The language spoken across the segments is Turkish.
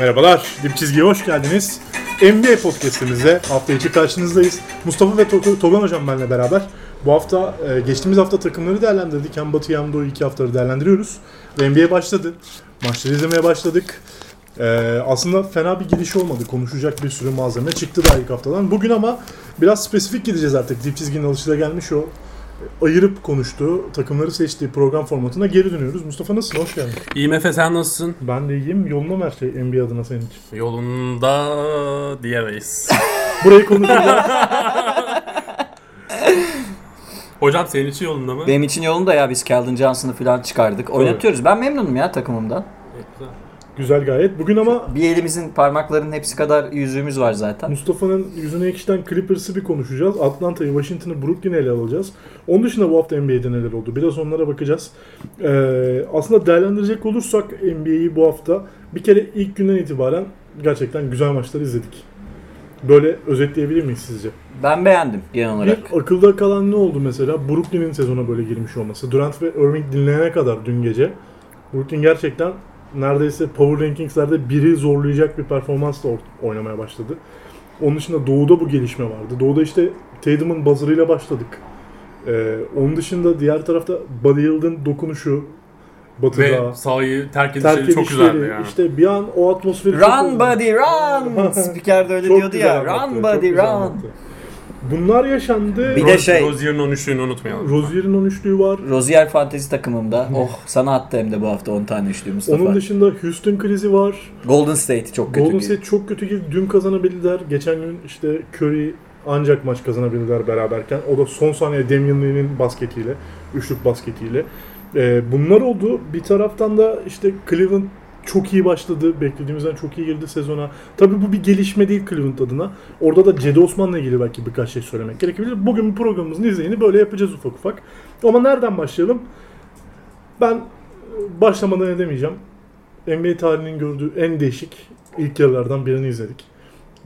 Merhabalar, Dip Çizgi'ye hoş geldiniz. NBA podcast'imizde hafta içi karşınızdayız. Mustafa ve To- Togan hocam benimle beraber. Bu hafta, e, geçtiğimiz hafta takımları değerlendirdik. Hem Batı hem Doğu iki haftaları değerlendiriyoruz. Ve NBA başladı. Maçları izlemeye başladık. E, aslında fena bir giriş olmadı. Konuşacak bir sürü malzeme çıktı daha ilk haftadan. Bugün ama biraz spesifik gideceğiz artık. Dip Çizgi'nin alışıla gelmiş o ayırıp konuştuğu, takımları seçtiği program formatına geri dönüyoruz. Mustafa nasılsın? Hoş geldin. İyiyim Efe sen nasılsın? Ben de iyiyim. Yolunda mı her şey NBA adına senin için? Yolunda diyemeyiz. Burayı konuşacağız. Hocam senin için yolunda mı? Benim için yolunda ya biz Keldon Johnson'ı falan çıkardık. Oynatıyoruz. Ben memnunum ya takımımdan. Güzel gayet. Bugün ama Bir elimizin parmaklarının hepsi kadar yüzüğümüz var zaten. Mustafa'nın yüzüne ekşiden Clippers'ı bir konuşacağız. Atlanta'yı, Washington'ı, Brooklyn'i ele alacağız. Onun dışında bu hafta NBA'de neler oldu? Biraz onlara bakacağız. Ee, aslında değerlendirecek olursak NBA'yi bu hafta bir kere ilk günden itibaren gerçekten güzel maçlar izledik. Böyle özetleyebilir miyiz sizce? Ben beğendim genel olarak. Bir akılda kalan ne oldu mesela? Brooklyn'in sezona böyle girmiş olması. Durant ve Irving dinlenene kadar dün gece Brooklyn gerçekten neredeyse Power Rankings'lerde biri zorlayacak bir performansla or- oynamaya başladı. Onun dışında Doğu'da bu gelişme vardı. Doğu'da işte Tatum'un buzzer'ıyla başladık. Ee, onun dışında diğer tarafta Buddy Hield'ın dokunuşu Batı'da Ve sahayı terk terk edişleri çok edişleri, güzeldi ya. işte bir an o atmosferi çok Run özledim. buddy run! Spiker de öyle Çok diyordu ya. Run çok buddy run! anlattı. Bunlar yaşandı. Bir de şey- Rozier'in 13'lüğünü unutmayalım. Rozier'in 13'lüğü var. Rozier fantezi takımımda. Oh sana attı hem de bu hafta 10 tane üçlü Mustafa. Onun dışında Houston krizi var. Golden State çok kötü. Golden bir- State çok kötü girdi. Dün kazanabildiler. Geçen gün işte Curry ancak maç kazanabildiler beraberken. O da son saniye Damian Lee'nin basketiyle, üçlük basketiyle. Ee, bunlar oldu. Bir taraftan da işte Cleveland çok iyi başladı. Beklediğimizden çok iyi girdi sezona. Tabii bu bir gelişme değil Cleveland adına. Orada da Cedi Osman'la ilgili belki birkaç şey söylemek gerekebilir. Bugün bu programımızın izleyini böyle yapacağız ufak ufak. Ama nereden başlayalım? Ben başlamadan edemeyeceğim. NBA tarihinin gördüğü en değişik ilk yarılardan birini izledik.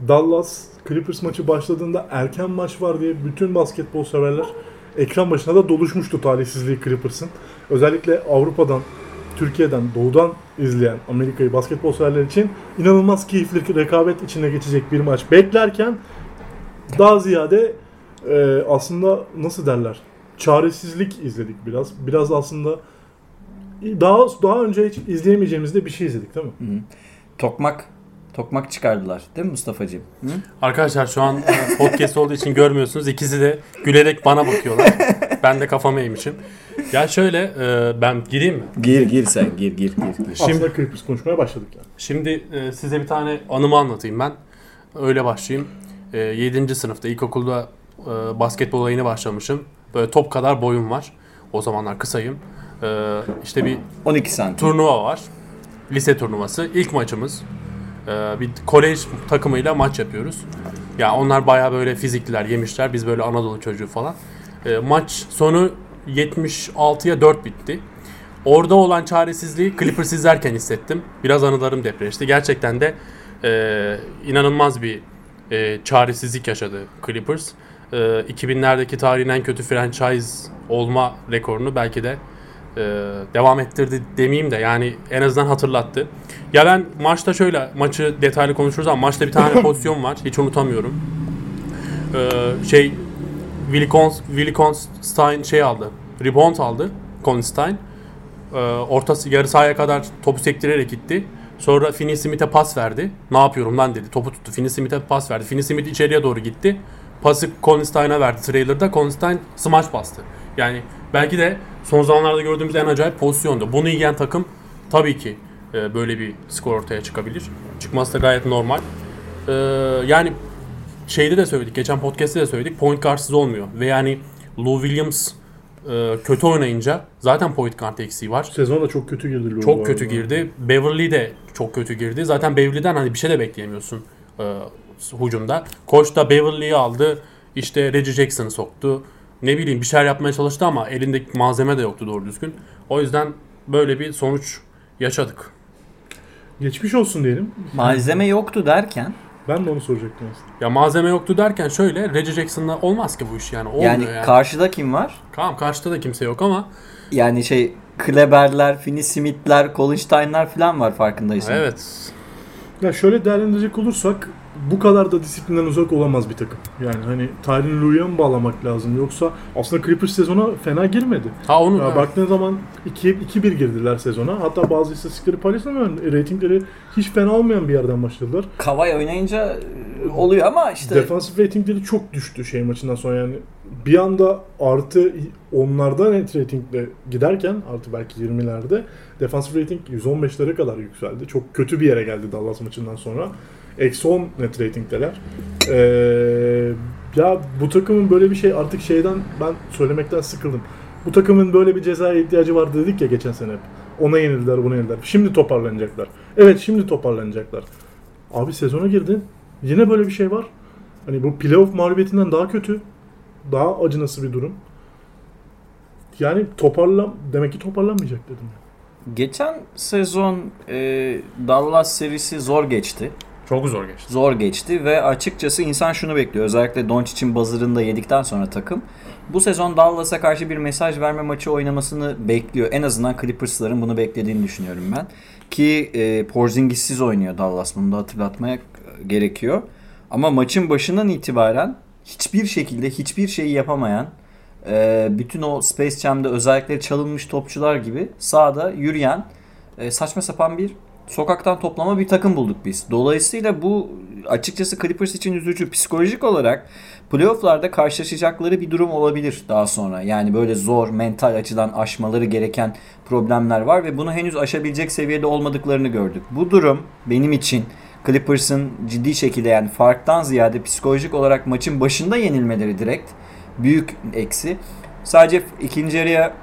Dallas Clippers maçı başladığında erken maç var diye bütün basketbol severler ekran başına da doluşmuştu talihsizliği Clippers'ın. Özellikle Avrupa'dan, Türkiye'den, Doğu'dan izleyen Amerika'yı basketbol severler için inanılmaz keyifli rekabet içine geçecek bir maç beklerken daha ziyade e, aslında nasıl derler çaresizlik izledik biraz. Biraz aslında daha daha önce hiç izleyemeyeceğimiz de bir şey izledik değil mi? Tokmak Tokmak çıkardılar değil mi Mustafa'cığım? Hı? Arkadaşlar şu an e, podcast olduğu için görmüyorsunuz. İkisi de gülerek bana bakıyorlar. ben de kafamı eğmişim. Ya şöyle e, ben gireyim mi? Gir gir sen gir gir gir. Şimdi Aslında Clippers konuşmaya başladık yani. Şimdi e, size bir tane anımı anlatayım ben. Öyle başlayayım. E, 7. sınıfta ilkokulda e, basketbola yeni başlamışım. Böyle top kadar boyum var. O zamanlar kısayım. E, işte bir 12 santim. turnuva var. Lise turnuvası. İlk maçımız. E, bir kolej takımıyla maç yapıyoruz. Ya onlar bayağı böyle fizikliler, yemişler. Biz böyle Anadolu çocuğu falan. E, maç sonu 76'ya 4 bitti. Orada olan çaresizliği Clippers izlerken hissettim. Biraz anılarım depreşti. Gerçekten de e, inanılmaz bir e, çaresizlik yaşadı Clippers. E, 2000'lerdeki tarihin en kötü franchise olma rekorunu belki de e, devam ettirdi demeyeyim de yani en azından hatırlattı. Ya ben maçta şöyle maçı detaylı konuşuruz ama maçta bir tane pozisyon var. Hiç unutamıyorum. E, şey Willie, Cons, Willie Constein şey aldı. Rebound aldı. Constein. Ee, ortası yarı sahaya kadar topu sektirerek gitti. Sonra Finney Smith'e pas verdi. Ne yapıyorum lan dedi. Topu tuttu. Finney Smith'e pas verdi. Finney Smith içeriye doğru gitti. Pası Constein'a verdi trailer'da. Constein smash bastı. Yani belki de son zamanlarda gördüğümüz en acayip pozisyondu. Bunu yiyen takım tabii ki e, böyle bir skor ortaya çıkabilir. Çıkması da gayet normal. Ee, yani şeyde de söyledik. Geçen podcast'te de söyledik. Point guardsız olmuyor. Ve yani Lou Williams e, kötü oynayınca zaten point guard eksiği var. Sezon da çok kötü girdi. Lou Çok kötü girdi. Beverly de çok kötü girdi. Zaten Beverly'den hani bir şey de bekleyemiyorsun e, hucumda. Koç da Beverly'yi aldı. İşte Reggie Jackson'ı soktu. Ne bileyim bir şeyler yapmaya çalıştı ama elindeki malzeme de yoktu doğru düzgün. O yüzden böyle bir sonuç yaşadık. Geçmiş olsun diyelim. Malzeme yoktu derken Ben de onu soracaktım aslında. Ya malzeme yoktu derken şöyle Reggie Jackson'la olmaz ki bu iş yani. Olmuyor yani yani. karşıda kim var? tamam karşıda da kimse yok ama Yani şey Kleberler, Finney Smith'ler, Collinstein'lar falan var farkındaysan. evet. Ya şöyle değerlendirecek olursak bu kadar da disiplinden uzak olamaz bir takım. Yani hani Tyron Lue'ya mı bağlamak lazım yoksa aslında Clippers sezona fena girmedi. Ha onu Ya baktığın zaman 2 2-1 girdiler sezona. Hatta bazı istatistikleri paylaştım ama ratingleri hiç fena olmayan bir yerden başladılar. Kavay oynayınca e, oluyor ama işte Defansif ratingleri çok düştü şey maçından sonra yani. Bir anda artı onlarda net ratingle giderken artı belki 20'lerde defansif rating 115'lere kadar yükseldi. Çok kötü bir yere geldi Dallas maçından sonra. Eksi 10 net ratingdeler. Ee, ya bu takımın böyle bir şey artık şeyden ben söylemekten sıkıldım. Bu takımın böyle bir cezaya ihtiyacı vardı dedik ya geçen sene hep. Ona yenildiler, buna yenildiler. Şimdi toparlanacaklar. Evet şimdi toparlanacaklar. Abi sezona girdin. Yine böyle bir şey var. Hani bu playoff mağlubiyetinden daha kötü. Daha acınası bir durum. Yani toparlan demek ki toparlanmayacak dedim. geçen sezon e, Dallas serisi zor geçti. Çok zor geçti. Zor geçti ve açıkçası insan şunu bekliyor. Özellikle Doncic'in buzzer'ını yedikten sonra takım. Bu sezon Dallas'a karşı bir mesaj verme maçı oynamasını bekliyor. En azından Clippers'ların bunu beklediğini düşünüyorum ben. Ki e, Porzingis'siz oynuyor Dallas. Bunu da hatırlatmaya gerekiyor. Ama maçın başından itibaren hiçbir şekilde hiçbir şeyi yapamayan e, bütün o Space Jam'de özellikleri çalınmış topçular gibi sahada yürüyen e, saçma sapan bir sokaktan toplama bir takım bulduk biz. Dolayısıyla bu açıkçası Clippers için üzücü. Psikolojik olarak playofflarda karşılaşacakları bir durum olabilir daha sonra. Yani böyle zor mental açıdan aşmaları gereken problemler var ve bunu henüz aşabilecek seviyede olmadıklarını gördük. Bu durum benim için Clippers'ın ciddi şekilde yani farktan ziyade psikolojik olarak maçın başında yenilmeleri direkt büyük eksi. Sadece ikinci yarıya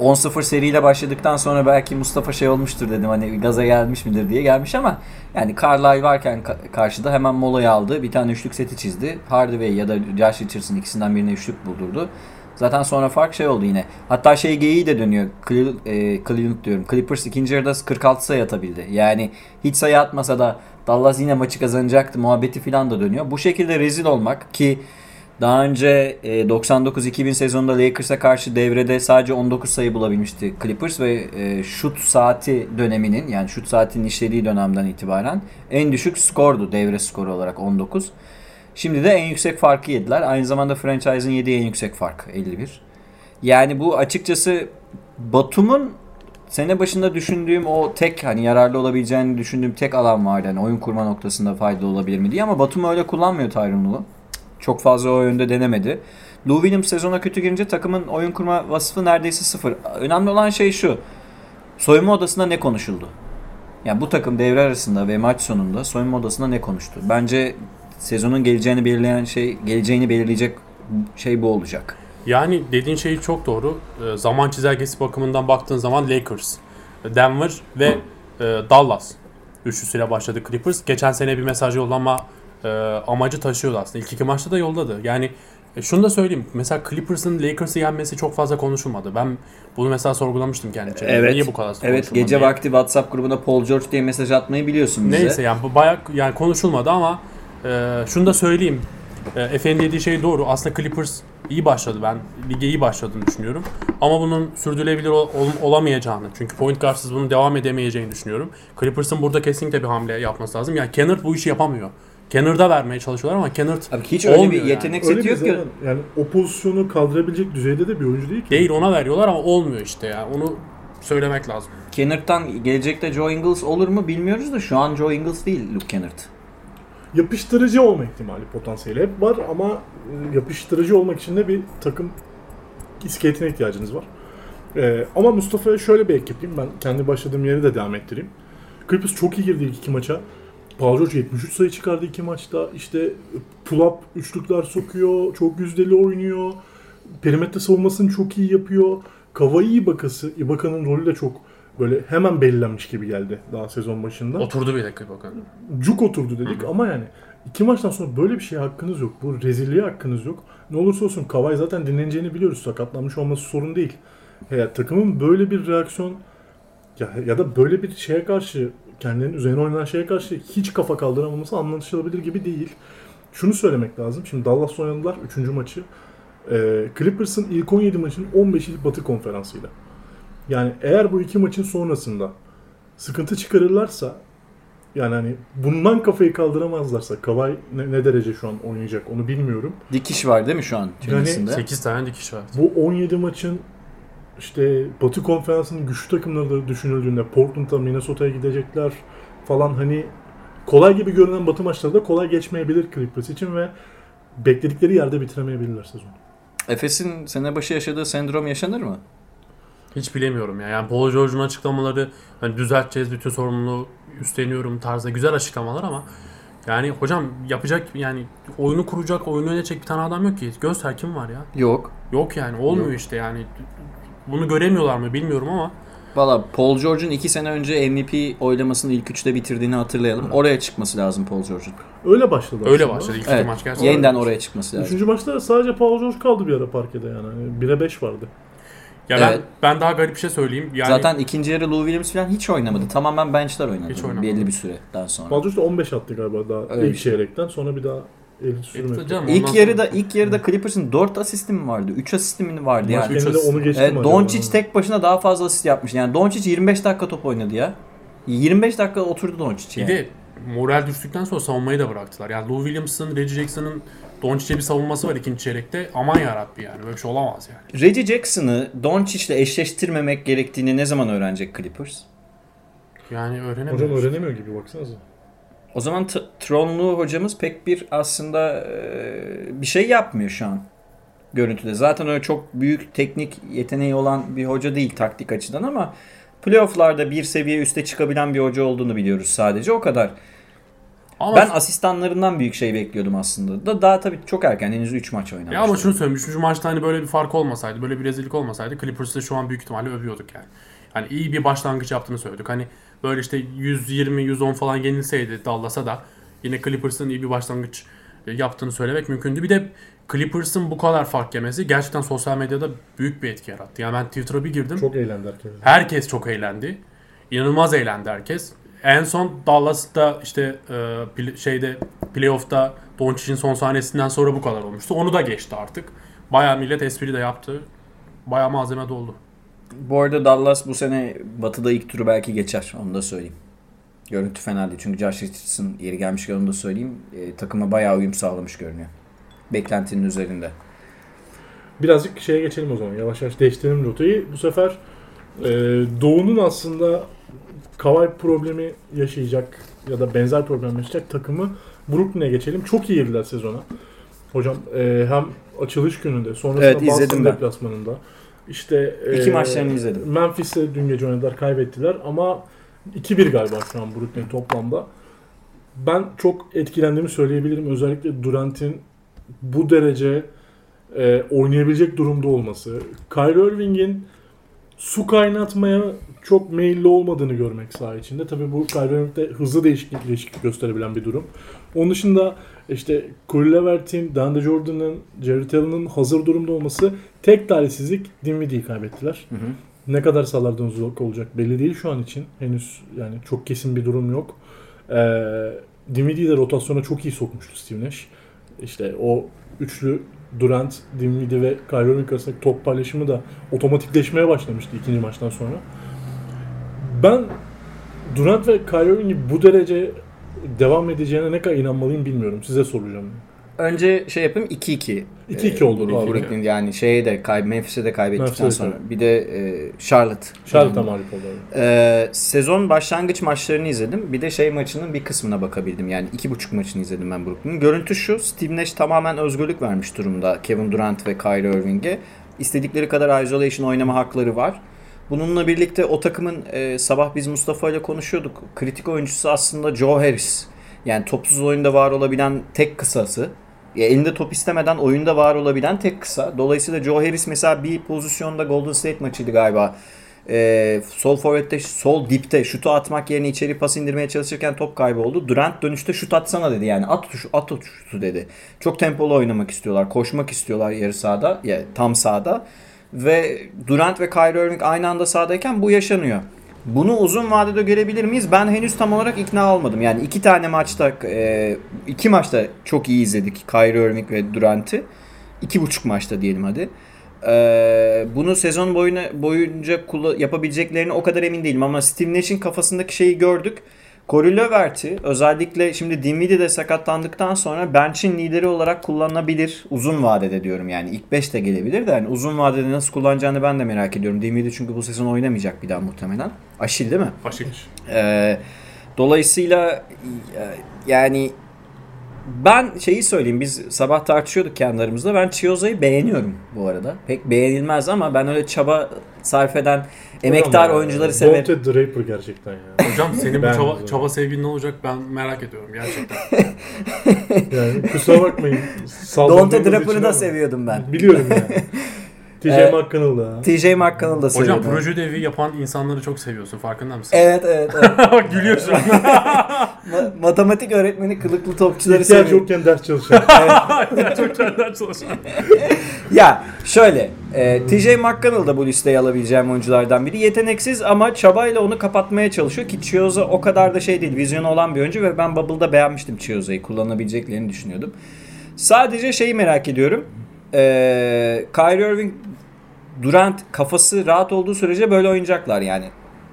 10-0 seriyle başladıktan sonra belki Mustafa şey olmuştur dedim hani gaza gelmiş midir diye gelmiş ama yani Carlisle varken ka- karşıda hemen molayı aldı. Bir tane üçlük seti çizdi. Hardaway ya da Josh Richardson ikisinden birine üçlük buldurdu. Zaten sonra fark şey oldu yine. Hatta şey geyiği de dönüyor. E, Cleveland diyorum. Clippers ikinci yarıda 46 sayı atabildi. Yani hiç sayı atmasa da Dallas yine maçı kazanacaktı. Muhabbeti falan da dönüyor. Bu şekilde rezil olmak ki daha önce e, 99-2000 sezonunda Lakers'a karşı devrede sadece 19 sayı bulabilmişti Clippers ve e, şut saati döneminin yani şut saatinin işlediği dönemden itibaren en düşük skordu devre skoru olarak 19. Şimdi de en yüksek farkı yediler. Aynı zamanda franchise'ın yediği en yüksek fark 51. Yani bu açıkçası Batum'un sene başında düşündüğüm o tek hani yararlı olabileceğini düşündüğüm tek alan vardı. Hani oyun kurma noktasında faydalı olabilir mi diye ama Batum öyle kullanmıyor Tyronn. Çok fazla o yönde denemedi. Lou Williams sezona kötü girince takımın oyun kurma vasfı neredeyse sıfır. Önemli olan şey şu. Soyunma odasında ne konuşuldu? Yani bu takım devre arasında ve maç sonunda soyunma odasında ne konuştu? Bence sezonun geleceğini belirleyen şey, geleceğini belirleyecek şey bu olacak. Yani dediğin şey çok doğru. Ee, zaman çizelgesi bakımından baktığın zaman Lakers, Denver ve e, Dallas üçlüsüyle başladı Clippers. Geçen sene bir mesaj yollama e, amacı taşıyordu aslında. İlk iki maçta da yolladı. Yani e, şunu da söyleyeyim. Mesela Clippers'ın Lakers'ı yenmesi çok fazla konuşulmadı. Ben bunu mesela sorgulamıştım kendi içimde. Niye bu kadar Evet gece diye. vakti WhatsApp grubuna Paul George diye mesaj atmayı biliyorsun bize. Neyse yani bu bayağı yani konuşulmadı ama e, şunu da söyleyeyim. E, Efe'nin dediği şey doğru. Aslında Clippers iyi başladı. Ben lige iyi başladığını düşünüyorum. Ama bunun sürdürülebilir ol- ol- olamayacağını. Çünkü point guardsız bunun devam edemeyeceğini düşünüyorum. Clippers'ın burada kesinlikle bir hamle yapması lazım. Yani Kennard bu işi yapamıyor. Kennard'a vermeye çalışıyorlar ama Kennard Abi hiç öyle olmuyor bir yani. yetenek Öyle seti yok ki. yani o pozisyonu kaldırabilecek düzeyde de bir oyuncu değil ki. Değil ona veriyorlar ama olmuyor işte ya. Onu söylemek lazım. Kennard'dan gelecekte Joe Ingles olur mu bilmiyoruz da şu an Joe Ingles değil Luke Kennard. Yapıştırıcı olma ihtimali potansiyeli hep var ama e, yapıştırıcı olmak için de bir takım iskeletine ihtiyacınız var. Ee, ama Mustafa'ya şöyle bir ek yapayım. Ben kendi başladığım yeri de devam ettireyim. Clippers çok iyi girdi ilk iki maça. Paul George 73 sayı çıkardı iki maçta. İşte pull-up üçlükler sokuyor. Çok yüzdeli oynuyor. Perimetre savunmasını çok iyi yapıyor. Kavai Ibaka'sı, Ibaka'nın rolü de çok böyle hemen belirlenmiş gibi geldi daha sezon başında. Oturdu bir dakika bakın. Cuk oturdu dedik ama yani iki maçtan sonra böyle bir şeye hakkınız yok. Bu rezilliğe hakkınız yok. Ne olursa olsun Kavay zaten dinleneceğini biliyoruz. Sakatlanmış olması sorun değil. Ya, takımın böyle bir reaksiyon ya, ya da böyle bir şeye karşı kendilerinin üzerine oynanan şeye karşı hiç kafa kaldıramaması anlaşılabilir gibi değil. Şunu söylemek lazım. Şimdi Dallas oynadılar 3. maçı. Ee, Clippers'ın ilk 17 maçının 15'i Batı konferansıyla. Yani eğer bu iki maçın sonrasında sıkıntı çıkarırlarsa Yani hani bundan kafayı kaldıramazlarsa Kawhi ne, ne derece şu an oynayacak onu bilmiyorum. Dikiş var değil mi şu an çenesinde? 8 tane dikiş var. Bu 17 maçın işte Batı Konferansı'nın güçlü takımları da düşünüldüğünde Portland'a, Minnesota'ya gidecekler falan hani kolay gibi görünen Batı maçları da kolay geçmeyebilir Clippers için ve bekledikleri yerde bitiremeyebilirler sezonu. Efes'in sene başı yaşadığı sendrom yaşanır mı? Hiç bilemiyorum ya. Yani Paul George'un açıklamaları hani düzelteceğiz bütün sorumluluğu üstleniyorum tarzda güzel açıklamalar ama yani hocam yapacak yani oyunu kuracak, oyunu yönetecek bir tane adam yok ki. Göster kim var ya? Yok. Yok yani olmuyor Yok. işte yani. Bunu göremiyorlar mı bilmiyorum ama Valla Paul George'un 2 sene önce MVP oylamasını ilk üçte bitirdiğini hatırlayalım. Oraya çıkması lazım Paul George'un. Öyle başladı öyle aslında. başladı ilk Evet. maç gerçekten. Yeniden oraya çıkması lazım. Üçüncü maçta sadece Paul George kaldı bir ara parkede yani. Hani 1'e 5 vardı. Ya ben, Evet. ben daha garip bir şey söyleyeyim. Yani Zaten ikinci yarı Lou Williams falan hiç oynamadı. Tamamen benchler oynadı. Hiç oynamadı. Belli bir süreden sonra. Paul George de 15 attı galiba daha Öyle bir ilk şey. çeyrekten sonra bir daha eli sürmedi. canım, ondan İlk yarıda ilk yarıda Clippers'ın 4 asisti mi vardı? 3 asisti mi vardı Maç yani? asist. onu geçti acaba? Doncic tek başına daha fazla asist yapmış. Yani Doncic 25 dakika top oynadı ya. 25 dakika oturdu Doncic bir yani. de moral düştükten sonra savunmayı da bıraktılar. Yani Lou Williams'ın, Reggie Jackson'ın Doncic'e bir savunması var ikinci çeyrekte. Aman yarabbi yani böyle bir şey olamaz yani. Reggie Jackson'ı Doncic'le eşleştirmemek gerektiğini ne zaman öğrenecek Clippers? Yani öğrenemiyoruz. Hocam öğrenemiyor gibi baksanıza. O zaman Tronlu hocamız pek bir aslında e, bir şey yapmıyor şu an görüntüde. Zaten öyle çok büyük teknik yeteneği olan bir hoca değil taktik açıdan ama playofflarda bir seviye üste çıkabilen bir hoca olduğunu biliyoruz sadece o kadar. Ama Ben asistanlarından büyük şey bekliyordum aslında. Da daha tabii çok erken henüz 3 maç oynamış. Ya ama şunu söyleyeyim. Üçüncü maçta hani böyle bir fark olmasaydı, böyle bir rezillik olmasaydı Clippers'ı şu an büyük ihtimalle övüyorduk yani. Hani iyi bir başlangıç yaptığını söyledik. Hani böyle işte 120-110 falan yenilseydi Dallas'a da yine Clippers'ın iyi bir başlangıç e, yaptığını söylemek mümkündü. Bir de Clippers'ın bu kadar fark yemesi gerçekten sosyal medyada büyük bir etki yarattı. Yani ben Twitter'a bir girdim. Çok eğlendi herkes. Herkes çok eğlendi. İnanılmaz eğlendi herkes. En son Dallas'ta işte e, şeyde playoff'ta Doncic'in son sahnesinden sonra bu kadar olmuştu. Onu da geçti artık. Bayağı millet espri de yaptı. Bayağı malzeme doldu. Bu arada Dallas bu sene Batı'da ilk turu belki geçer. Onu da söyleyeyim. Görüntü fena değil. Çünkü Josh Richardson yeri gelmişken onu da söyleyeyim. E, takıma bayağı uyum sağlamış görünüyor. Beklentinin üzerinde. Birazcık şeye geçelim o zaman. Yavaş yavaş değiştirelim rotayı. Bu sefer e, Doğu'nun aslında Kawhi problemi yaşayacak ya da benzer problem yaşayacak takımı Brooklyn'e geçelim. Çok iyi girdiler sezona. Hocam e, hem açılış gününde sonrasında Evet, Boston izledim ben. İşte İki e, maçlarını izledim. Memphis'te dün gece oynadılar kaybettiler ama 2-1 galiba şu an Brooklyn toplamda. Ben çok etkilendiğimi söyleyebilirim. Özellikle Durant'in bu derece e, oynayabilecek durumda olması. Kyrie Irving'in su kaynatmaya çok meyilli olmadığını görmek saha içinde. Tabii bu Kyrie Irving'de hızlı değişiklik, değişiklik gösterebilen bir durum. Onun dışında işte Corey Levert'in, DeAndre Jordan'ın, Jared Allen'ın hazır durumda olması tek talihsizlik Dinwiddie'yi kaybettiler. Hı hı. Ne kadar sahalardan uzak olacak belli değil şu an için. Henüz yani çok kesin bir durum yok. Ee, Dinwiddie'yi de rotasyona çok iyi sokmuştu Steve Nash. İşte o üçlü Durant, Dinwiddie ve Kyrie Irving arasındaki top paylaşımı da otomatikleşmeye başlamıştı ikinci maçtan sonra. Ben Durant ve Kyrie Irving'in bu derece devam edeceğine ne kadar inanmalıyım bilmiyorum. Size soracağım. Önce şey yapayım 2-2. 2-2 oldu. Brooklyn, Abi. Brooklyn yani şeye de kay Memphis'e de kaybettikten Memphis'e sonra. Bir de e, Charlotte. Charlotte'a mağlup oldu. Ee, sezon başlangıç maçlarını izledim. Bir de şey maçının bir kısmına bakabildim. Yani iki buçuk maçını izledim ben Brooklyn'in. Görüntü şu. Steve Nash tamamen özgürlük vermiş durumda Kevin Durant ve Kyrie Irving'e. İstedikleri kadar isolation oynama hakları var. Bununla birlikte o takımın e, sabah biz Mustafa ile konuşuyorduk. Kritik oyuncusu aslında Joe Harris. Yani topsuz oyunda var olabilen tek kısası. Ya elinde top istemeden oyunda var olabilen tek kısa. Dolayısıyla Joe Harris mesela bir pozisyonda Golden State maçıydı galiba. Ee, sol forvette, sol dipte şutu atmak yerine içeri pas indirmeye çalışırken top kaybı oldu. Durant dönüşte şut atsana dedi yani at şu at şutu dedi. Çok tempolu oynamak istiyorlar, koşmak istiyorlar yarı sahada, ya tam sahada ve Durant ve Kyrie Irving aynı anda sahadayken bu yaşanıyor. Bunu uzun vadede görebilir miyiz? Ben henüz tam olarak ikna olmadım. Yani iki tane maçta, e, iki maçta çok iyi izledik Kyrie Irving ve Durant'i. İki buçuk maçta diyelim hadi. Ee, bunu sezon boyuna, boyunca yapabileceklerini o kadar emin değilim ama Steve Nash'in kafasındaki şeyi gördük. Corey Lövert'i özellikle şimdi Dinwiddie de sakatlandıktan sonra bench'in lideri olarak kullanılabilir. Uzun vadede diyorum yani. ilk 5 de gelebilir de yani uzun vadede nasıl kullanacağını ben de merak ediyorum. Dinwiddie çünkü bu sezon oynamayacak bir daha muhtemelen. Aşil değil mi? Aşil. Ee, dolayısıyla e, yani ben şeyi söyleyeyim biz sabah tartışıyorduk kendi aramızda. Ben Chioza'yı beğeniyorum bu arada. Pek beğenilmez ama ben öyle çaba sarf eden emektar Ama oyuncuları severim. Dante Draper gerçekten ya. Hocam senin bu çaba, çaba sevgin ne olacak ben merak ediyorum gerçekten. Yani kusura bakmayın. Dante Draper'ı da seviyordum ben. Biliyorum yani. TJ Ee, McConnell da. TJ McConnell'ı da Hocam seviyordum. proje devi yapan insanları çok seviyorsun farkında mısın? Evet evet. evet. Bak Gülüyor şu an. Ma- matematik öğretmeni kılıklı topçuları İhtiyaç seviyorum. yokken ders çalışan. çok senden çalışan. Ya şöyle e, TJ McConnell da bu listeye alabileceğim oyunculardan biri. Yeteneksiz ama çabayla onu kapatmaya çalışıyor ki Chioza o kadar da şey değil. Vizyonu olan bir oyuncu ve ben Bubble'da beğenmiştim Chioza'yı. Kullanabileceklerini düşünüyordum. Sadece şeyi merak ediyorum. E, Kyrie Irving Durant kafası rahat olduğu sürece böyle oynayacaklar yani.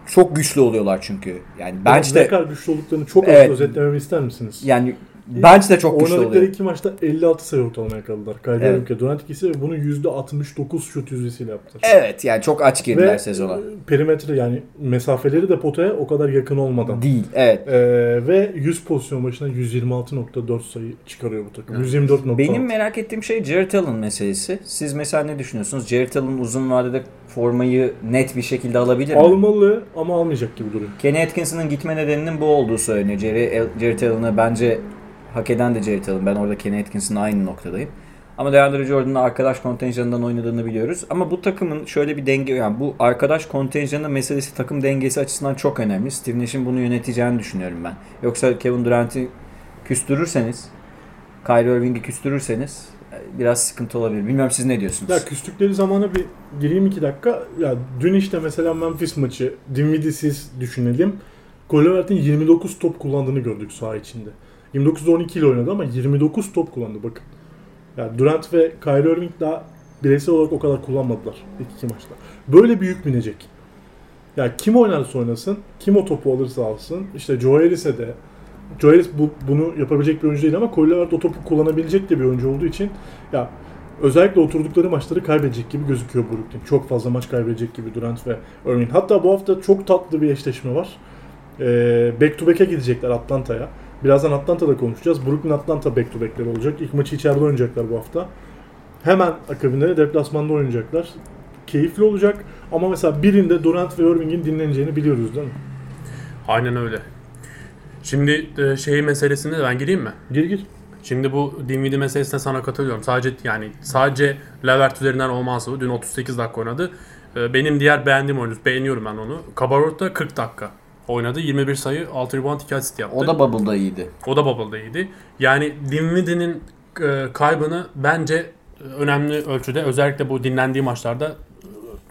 Çok güçlü oluyorlar çünkü. Yani ne bench'te kadar güçlü olduklarını çok Evet. özetlememi ister misiniz? yani bench de çok güçlü Oynadıkları oluyor. iki maçta 56 sayı ortalama yakaladılar. Kyrie Evet. Irving'e Durant ikisi ve bunu %69 şut yüzdesiyle yaptılar. Evet yani çok aç girdiler Ve sezona. e, perimetre yani mesafeleri de potaya o kadar yakın olmadan. Değil. Evet. Ee, ve 100 pozisyon başına 126.4 sayı çıkarıyor bu takım. 124.6. Benim merak ettiğim şey Jared Allen meselesi. Siz mesela ne düşünüyorsunuz? Jared Allen uzun vadede formayı net bir şekilde alabilir mi? almalı ama almayacak gibi duruyor. Kenny Atkinson'ın gitme nedeninin bu olduğu söyleniyor. Jerry, Jared Allen'ı bence hak eden de Jared Allen. Ben orada Kenny Atkinson'la aynı noktadayım. Ama DeAndre Jordan'ın arkadaş kontenjanından oynadığını biliyoruz. Ama bu takımın şöyle bir denge, yani bu arkadaş kontenjanı meselesi takım dengesi açısından çok önemli. Steve Nash'in bunu yöneteceğini düşünüyorum ben. Yoksa Kevin Durant'i küstürürseniz, Kyrie Irving'i küstürürseniz e, biraz sıkıntı olabilir. Bilmiyorum siz ne diyorsunuz? Ya küstükleri zamana bir gireyim iki dakika. Ya dün işte mesela Memphis maçı Dinwiddie'siz düşünelim. Golivert'in 29 top kullandığını gördük saha içinde. 29'da 12 ile oynadı ama 29 top kullandı bakın. Ya Durant ve Kyrie Irving daha bireysel olarak o kadar kullanmadılar ilk iki maçta. Böyle bir yük binecek. Ya kim oynarsa oynasın, kim o topu alırsa alsın. İşte Joe Harris'e de Joe Harris bu, bunu yapabilecek bir oyuncu değil ama Kyle Lowry o topu kullanabilecek de bir oyuncu olduğu için ya özellikle oturdukları maçları kaybedecek gibi gözüküyor Brooklyn. Çok fazla maç kaybedecek gibi Durant ve Irving. Hatta bu hafta çok tatlı bir eşleşme var. Ee, back to back'e gidecekler Atlanta'ya. Birazdan Atlanta'da konuşacağız. Brooklyn Atlanta back to back'leri olacak. İlk maçı içeride oynayacaklar bu hafta. Hemen akabinde de deplasmanda oynayacaklar. Keyifli olacak ama mesela birinde Durant ve Irving'in dinleneceğini biliyoruz değil mi? Aynen öyle. Şimdi e, şey meselesine de ben gireyim mi? Gir gir. Şimdi bu Dinwiddie meselesine sana katılıyorum. Sadece yani sadece Levert üzerinden olmazsa bu. Dün 38 dakika oynadı. E, Benim diğer beğendiğim oyuncu, beğeniyorum ben onu. Kabarot da 40 dakika oynadı. 21 sayı, 6 rebound, 2 asist yaptı. O da Bubble'da iyiydi. O da Bubble'da iyiydi. Yani Dinwiddie'nin e, kaybını bence e, önemli ölçüde özellikle bu dinlendiği maçlarda e,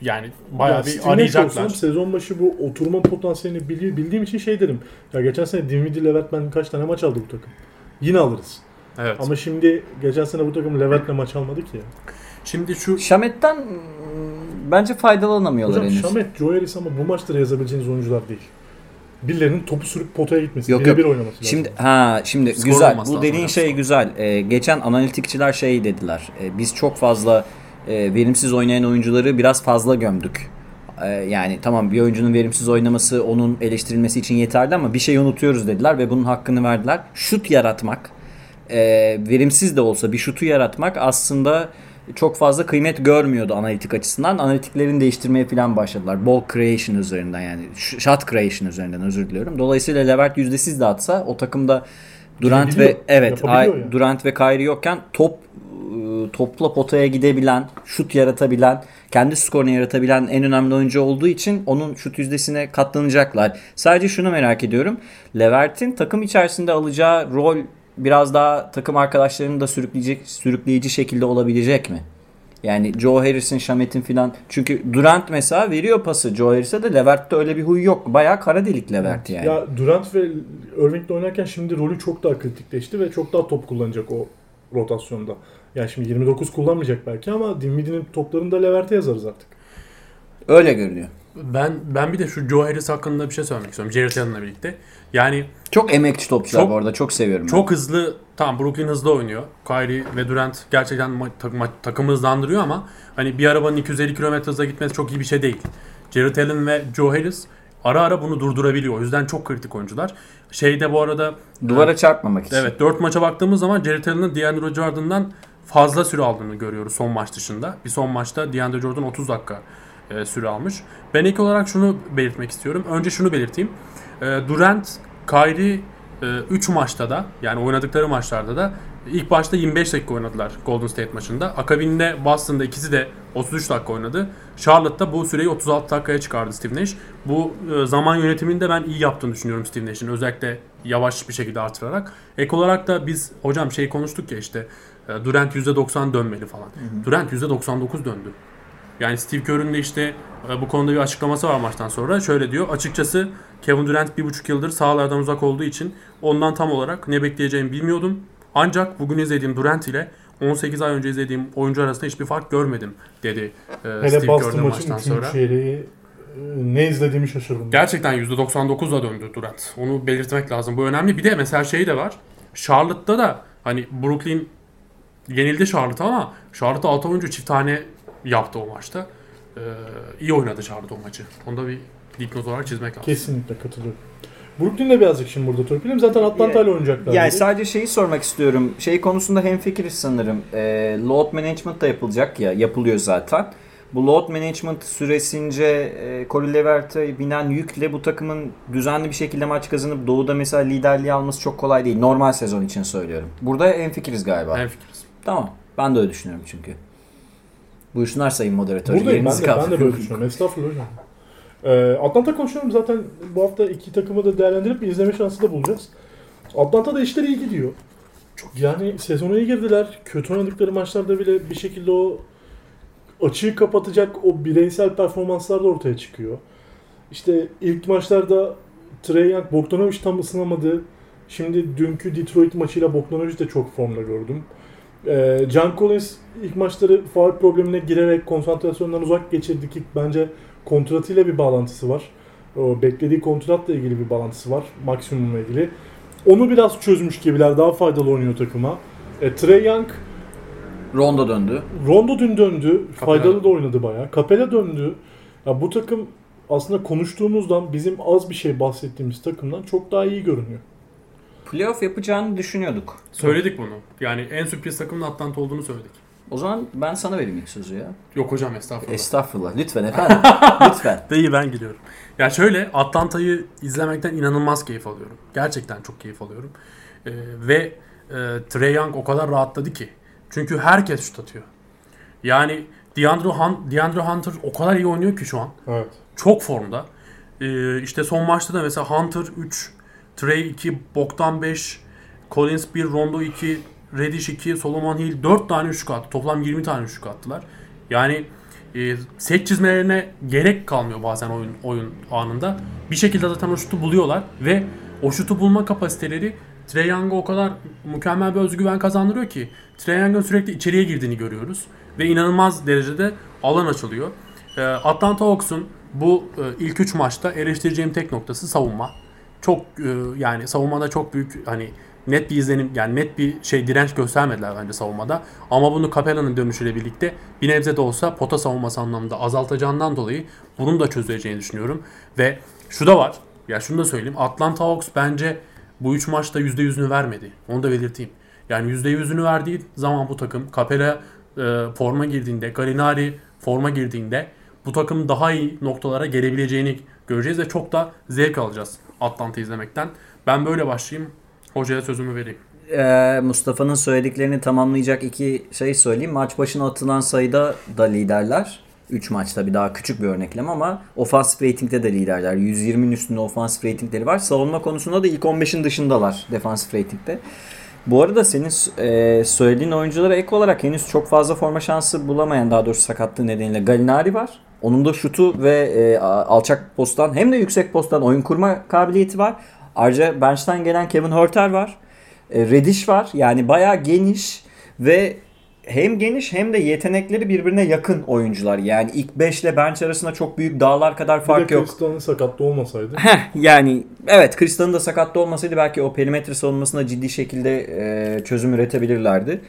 yani bayağı Ya bir arayacaklar. olsam sezon başı bu oturma potansiyelini bildiğim için şey derim. Ya geçen sene Dinwiddie Levert ben kaç tane maç aldı bu takım. Yine alırız. Evet. Ama şimdi geçen sene bu takım Levent'le maç almadı ki. Şimdi şu Şamet'ten mm, bence faydalanamıyorlar Hocam henüz. Şamet, Joe Harris ama bu maçları yazabileceğiniz oyuncular değil. Birilerinin topu sürüp potaya gitmesi, Yok, yok. oynaması lazım. Şimdi ha şimdi Skor güzel. Bu dediğin şey skor. güzel. Ee, geçen analitikçiler şey dediler. Ee, biz çok fazla e, verimsiz oynayan oyuncuları biraz fazla gömdük. Ee, yani tamam bir oyuncunun verimsiz oynaması onun eleştirilmesi için yeterli ama bir şey unutuyoruz dediler ve bunun hakkını verdiler. Şut yaratmak, e, verimsiz de olsa bir şutu yaratmak aslında çok fazla kıymet görmüyordu analitik açısından. Analitiklerini değiştirmeye falan başladılar. Ball creation üzerinden yani sh- shot creation üzerinden özür diliyorum. Dolayısıyla Levert yüzdesiz de atsa o takımda Durant ve evet yani. Durant ve Kyrie yokken top topla potaya gidebilen, şut yaratabilen, kendi skorunu yaratabilen en önemli oyuncu olduğu için onun şut yüzdesine katlanacaklar. Sadece şunu merak ediyorum. Levert'in takım içerisinde alacağı rol biraz daha takım arkadaşlarını da sürükleyecek, sürükleyici şekilde olabilecek mi? Yani Joe Harris'in, Shamet'in filan. Çünkü Durant mesela veriyor pası Joe Harris'e de Levert'te öyle bir huy yok. Bayağı kara delik Levert yani. Ya Durant ve Irving'le oynarken şimdi rolü çok daha kritikleşti ve çok daha top kullanacak o rotasyonda. Yani şimdi 29 kullanmayacak belki ama Dinwiddie'nin toplarını da Levert'e yazarız artık. Öyle görünüyor. Ben ben bir de şu Joe Harris hakkında bir şey söylemek istiyorum. Jared Allen'la birlikte. Yani Çok emekçi topçular Çok- bu arada. Çok seviyorum. ben. çok hızlı tamam Brooklyn hızlı oynuyor. Kyrie ve Durant gerçekten ma- ta- ma- takımı hızlandırıyor ama hani bir arabanın 250 km hızla gitmesi çok iyi bir şey değil. Jared Allen ve Joe Harris ara ara bunu durdurabiliyor. O yüzden çok kritik oyuncular. Şeyde bu arada Duvara çarpmamak için. Evet 4 maça baktığımız zaman Jared Allen'ın DeAndre Jordan'dan fazla süre aldığını görüyoruz son maç dışında. Bir son maçta DeAndre Jordan 30 dakika e, süre almış. Ben ilk olarak şunu belirtmek istiyorum. Önce şunu belirteyim. E, Durant, Kyrie 3 maçta da yani oynadıkları maçlarda da ilk başta 25 dakika oynadılar Golden State maçında. Akabinde Boston'da ikisi de 33 dakika oynadı. Charlotte'da bu süreyi 36 dakikaya çıkardı Steve Nash. Bu e, zaman yönetimini de ben iyi yaptığını düşünüyorum Steve Nash'in. Özellikle yavaş bir şekilde artırarak. Ek olarak da biz hocam şey konuştuk ya işte e, Durant %90 dönmeli falan. Durant %99 döndü. Yani Steve Kerr'ün de işte e, bu konuda bir açıklaması var maçtan sonra. Şöyle diyor. Açıkçası Kevin Durant bir buçuk yıldır sahalardan uzak olduğu için ondan tam olarak ne bekleyeceğimi bilmiyordum. Ancak bugün izlediğim Durant ile 18 ay önce izlediğim oyuncu arasında hiçbir fark görmedim dedi e, Hele Steve maçın maçtan sonra. e, ne izlediğimi şaşırdım. Gerçekten %99'la döndü Durant. Onu belirtmek lazım. Bu önemli. Bir de mesela şey de var. Charlotte'da da hani Brooklyn yenildi Charlotte ama Charlotte 6 oyuncu çift tane yaptı o maçta. Ee, iyi oynadı Charlotte o maçı. Onu da bir dipnot olarak çizmek lazım. Kesinlikle katılıyorum. Brooklyn'de birazcık şimdi burada törpüleyelim. Zaten Atlanta ile oynayacaklar. Yani dedi. sadece şeyi sormak istiyorum. Şey konusunda hemfikiriz sanırım. Ee, load management da yapılacak ya. Yapılıyor zaten. Bu load management süresince e, Corey Levert'e binen yükle bu takımın düzenli bir şekilde maç kazanıp Doğu'da mesela liderliği alması çok kolay değil. Normal sezon için söylüyorum. Burada hemfikiriz galiba. En fikiriz. Tamam. Ben de öyle düşünüyorum çünkü. Buyursunlar sayın moderatör. Buradayım ben de, ben de böyle düşünüyorum. Estağfurullah hocam. Ee, Atlanta konuşuyorum zaten bu hafta iki takımı da değerlendirip bir izleme şansı da bulacağız. Atlanta'da işler iyi gidiyor. Çok yani sezona iyi girdiler. Kötü oynadıkları maçlarda bile bir şekilde o açığı kapatacak o bireysel performanslar da ortaya çıkıyor. İşte ilk maçlarda Trey Young, Bogdanovic tam ısınamadı. Şimdi dünkü Detroit maçıyla Bogdanovic de çok formda gördüm. Ee, John Collins ilk maçları faul problemine girerek konsantrasyondan uzak geçirdi ki bence kontratıyla bir bağlantısı var. O beklediği kontratla ilgili bir bağlantısı var. Maksimumla ilgili. Onu biraz çözmüş gibiler. Daha faydalı oynuyor takıma. E, Trey Young Rondo döndü. Rondo dün döndü. Capella. Faydalı da oynadı bayağı. Capella döndü. Ya bu takım aslında konuştuğumuzdan bizim az bir şey bahsettiğimiz takımdan çok daha iyi görünüyor. Playoff yapacağını düşünüyorduk. Söyledik bunu. Yani en sürpriz takımın Atlanta olduğunu söyledik. O zaman ben sana vereyim ilk sözü ya. Yok hocam estağfurullah. Estağfurullah. Lütfen efendim. Lütfen. Değil ben gidiyorum. Ya şöyle Atlanta'yı izlemekten inanılmaz keyif alıyorum. Gerçekten çok keyif alıyorum. Ee, ve e, Trey Young o kadar rahatladı ki. Çünkü herkes şut atıyor. Yani DeAndre, Hun- DeAndre Hunter o kadar iyi oynuyor ki şu an. Evet. Çok formda. Ee, işte son maçta da mesela Hunter 3, Trey 2, Bogdan 5, Collins 1, Rondo 2, Reddish 2, Solomon Hill 4 tane üçlük attı. Toplam 20 tane üçlük attılar. Yani e, set çizmelerine gerek kalmıyor bazen oyun oyun anında. Bir şekilde zaten o şutu buluyorlar ve o şutu bulma kapasiteleri Trae Young'a o kadar mükemmel bir özgüven kazandırıyor ki Trae Young'ın sürekli içeriye girdiğini görüyoruz ve inanılmaz derecede alan açılıyor. E, Atlanta Hawks'un bu e, ilk 3 maçta eleştireceğim tek noktası savunma. Çok e, yani savunmada çok büyük hani net bir izlenim yani net bir şey direnç göstermediler bence savunmada. Ama bunu Capella'nın dönüşüyle birlikte bir nebze de olsa pota savunması anlamında azaltacağından dolayı bunun da çözüleceğini düşünüyorum. Ve şu da var. Ya şunu da söyleyeyim. Atlanta Hawks bence bu 3 maçta %100'ünü vermedi. Onu da belirteyim. Yani %100'ünü verdiği zaman bu takım Capella e, forma girdiğinde, Gallinari forma girdiğinde bu takım daha iyi noktalara gelebileceğini göreceğiz ve çok da zevk alacağız Atlanta izlemekten. Ben böyle başlayayım. Hocaya sözümü vereyim. Ee, Mustafa'nın söylediklerini tamamlayacak iki şey söyleyeyim. Maç başına atılan sayıda da liderler. 3 maçta bir daha küçük bir örneklem ama ofansif ratingde de liderler. 120'nin üstünde ofansif ratingleri var. Savunma konusunda da ilk 15'in dışındalar defansif ratingde. Bu arada senin e, söylediğin oyunculara ek olarak henüz çok fazla forma şansı bulamayan daha doğrusu sakatlığı nedeniyle Gallinari var. Onun da şutu ve e, alçak posttan hem de yüksek posttan oyun kurma kabiliyeti var. Ayrıca bench'ten gelen Kevin Hurter var. E, Reddish var. Yani bayağı geniş ve hem geniş hem de yetenekleri birbirine yakın oyuncular. Yani ilk 5 ile bench arasında çok büyük dağlar kadar Bir fark de yok. Kristan'ın sakatlı olmasaydı. Heh, yani evet Kristan'ın da sakatlı olmasaydı belki o perimetre savunmasında ciddi şekilde e, çözüm üretebilirlerdi.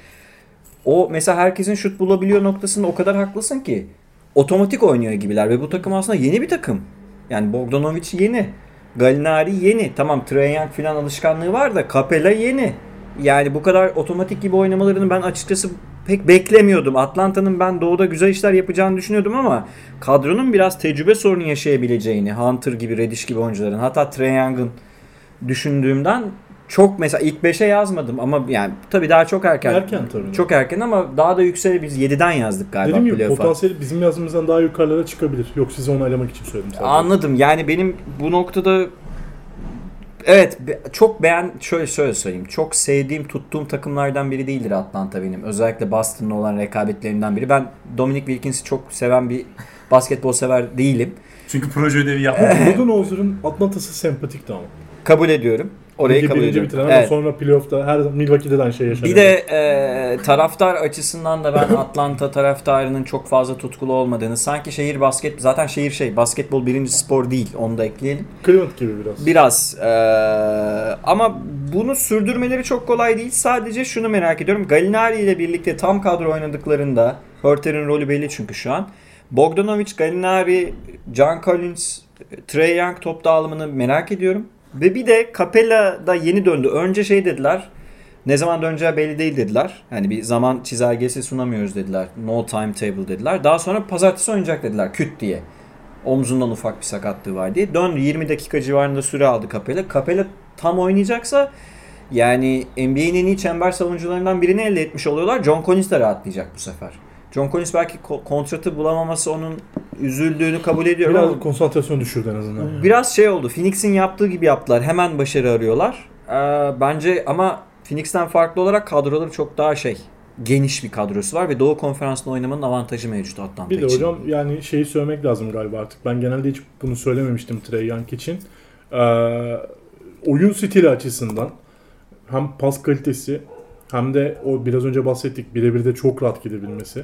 O mesela herkesin şut bulabiliyor noktasında o kadar haklısın ki otomatik oynuyor gibiler ve bu takım aslında yeni bir takım. Yani Bogdanovic yeni. Gallinari yeni. Tamam Trae Young falan alışkanlığı var da Capella yeni. Yani bu kadar otomatik gibi oynamalarını ben açıkçası pek beklemiyordum. Atlanta'nın ben doğuda güzel işler yapacağını düşünüyordum ama kadronun biraz tecrübe sorunu yaşayabileceğini, Hunter gibi, Reddish gibi oyuncuların hatta Trae Young'ın düşündüğümden çok mesela ilk 5'e yazmadım ama yani tabii daha çok erken. Erken tabii. Çok erken ama daha da yüksek biz 7'den yazdık galiba gibi playoff'a. potansiyeli bizim yazımızdan daha yukarılara çıkabilir. Yok sizi onaylamak için söyledim sadece. Anladım. Yani benim bu noktada evet çok beğen şöyle şöyle söyleyeyim. Çok sevdiğim, tuttuğum takımlardan biri değildir Atlanta benim. Özellikle Boston'la olan rekabetlerinden biri. Ben Dominic Wilkins'i çok seven bir basketbol sever değilim. Çünkü proje ödevi yapmak. Budenholzer'ın Atlanta'sı sempatikti ama. Kabul ediyorum. Orayı Ligi kabul birinci ediyorum. bitiren ama Evet. sonra playoff'ta her Milwaukee'de de aynı şey yaşanıyor. Bir de e, taraftar açısından da ben Atlanta taraftarının çok fazla tutkulu olmadığını sanki şehir basket zaten şehir şey basketbol birinci spor değil onu da ekleyelim. Cleveland gibi biraz. Biraz e, ama bunu sürdürmeleri çok kolay değil. Sadece şunu merak ediyorum. Gallinari ile birlikte tam kadro oynadıklarında Hurter'in rolü belli çünkü şu an. Bogdanovic, Gallinari, John Collins, Trey Young top dağılımını merak ediyorum. Ve bir de Capella da yeni döndü. Önce şey dediler. Ne zaman döneceği belli değil dediler. Hani bir zaman çizelgesi sunamıyoruz dediler. No timetable dediler. Daha sonra pazartesi oynayacak dediler küt diye. Omzundan ufak bir sakatlığı var diye. Döndü 20 dakika civarında süre aldı Capella. Capella tam oynayacaksa yani NBA'nin en iyi çember savunucularından birini elde etmiş oluyorlar. John Collins de rahatlayacak bu sefer. John Collins belki ko- kontratı bulamaması onun üzüldüğünü kabul ediyorum Biraz ama konsantrasyon düşürdü en azından. Biraz şey oldu. Phoenix'in yaptığı gibi yaptılar. Hemen başarı arıyorlar. Ee, bence ama Phoenix'ten farklı olarak kadroları çok daha şey geniş bir kadrosu var ve Doğu Konferansı'nda oynamanın avantajı mevcut Atlanta Bir de için. hocam yani şeyi söylemek lazım galiba artık. Ben genelde hiç bunu söylememiştim Trey Young için. Ee, oyun stili açısından hem pas kalitesi hem de o biraz önce bahsettik birebir de çok rahat gidebilmesi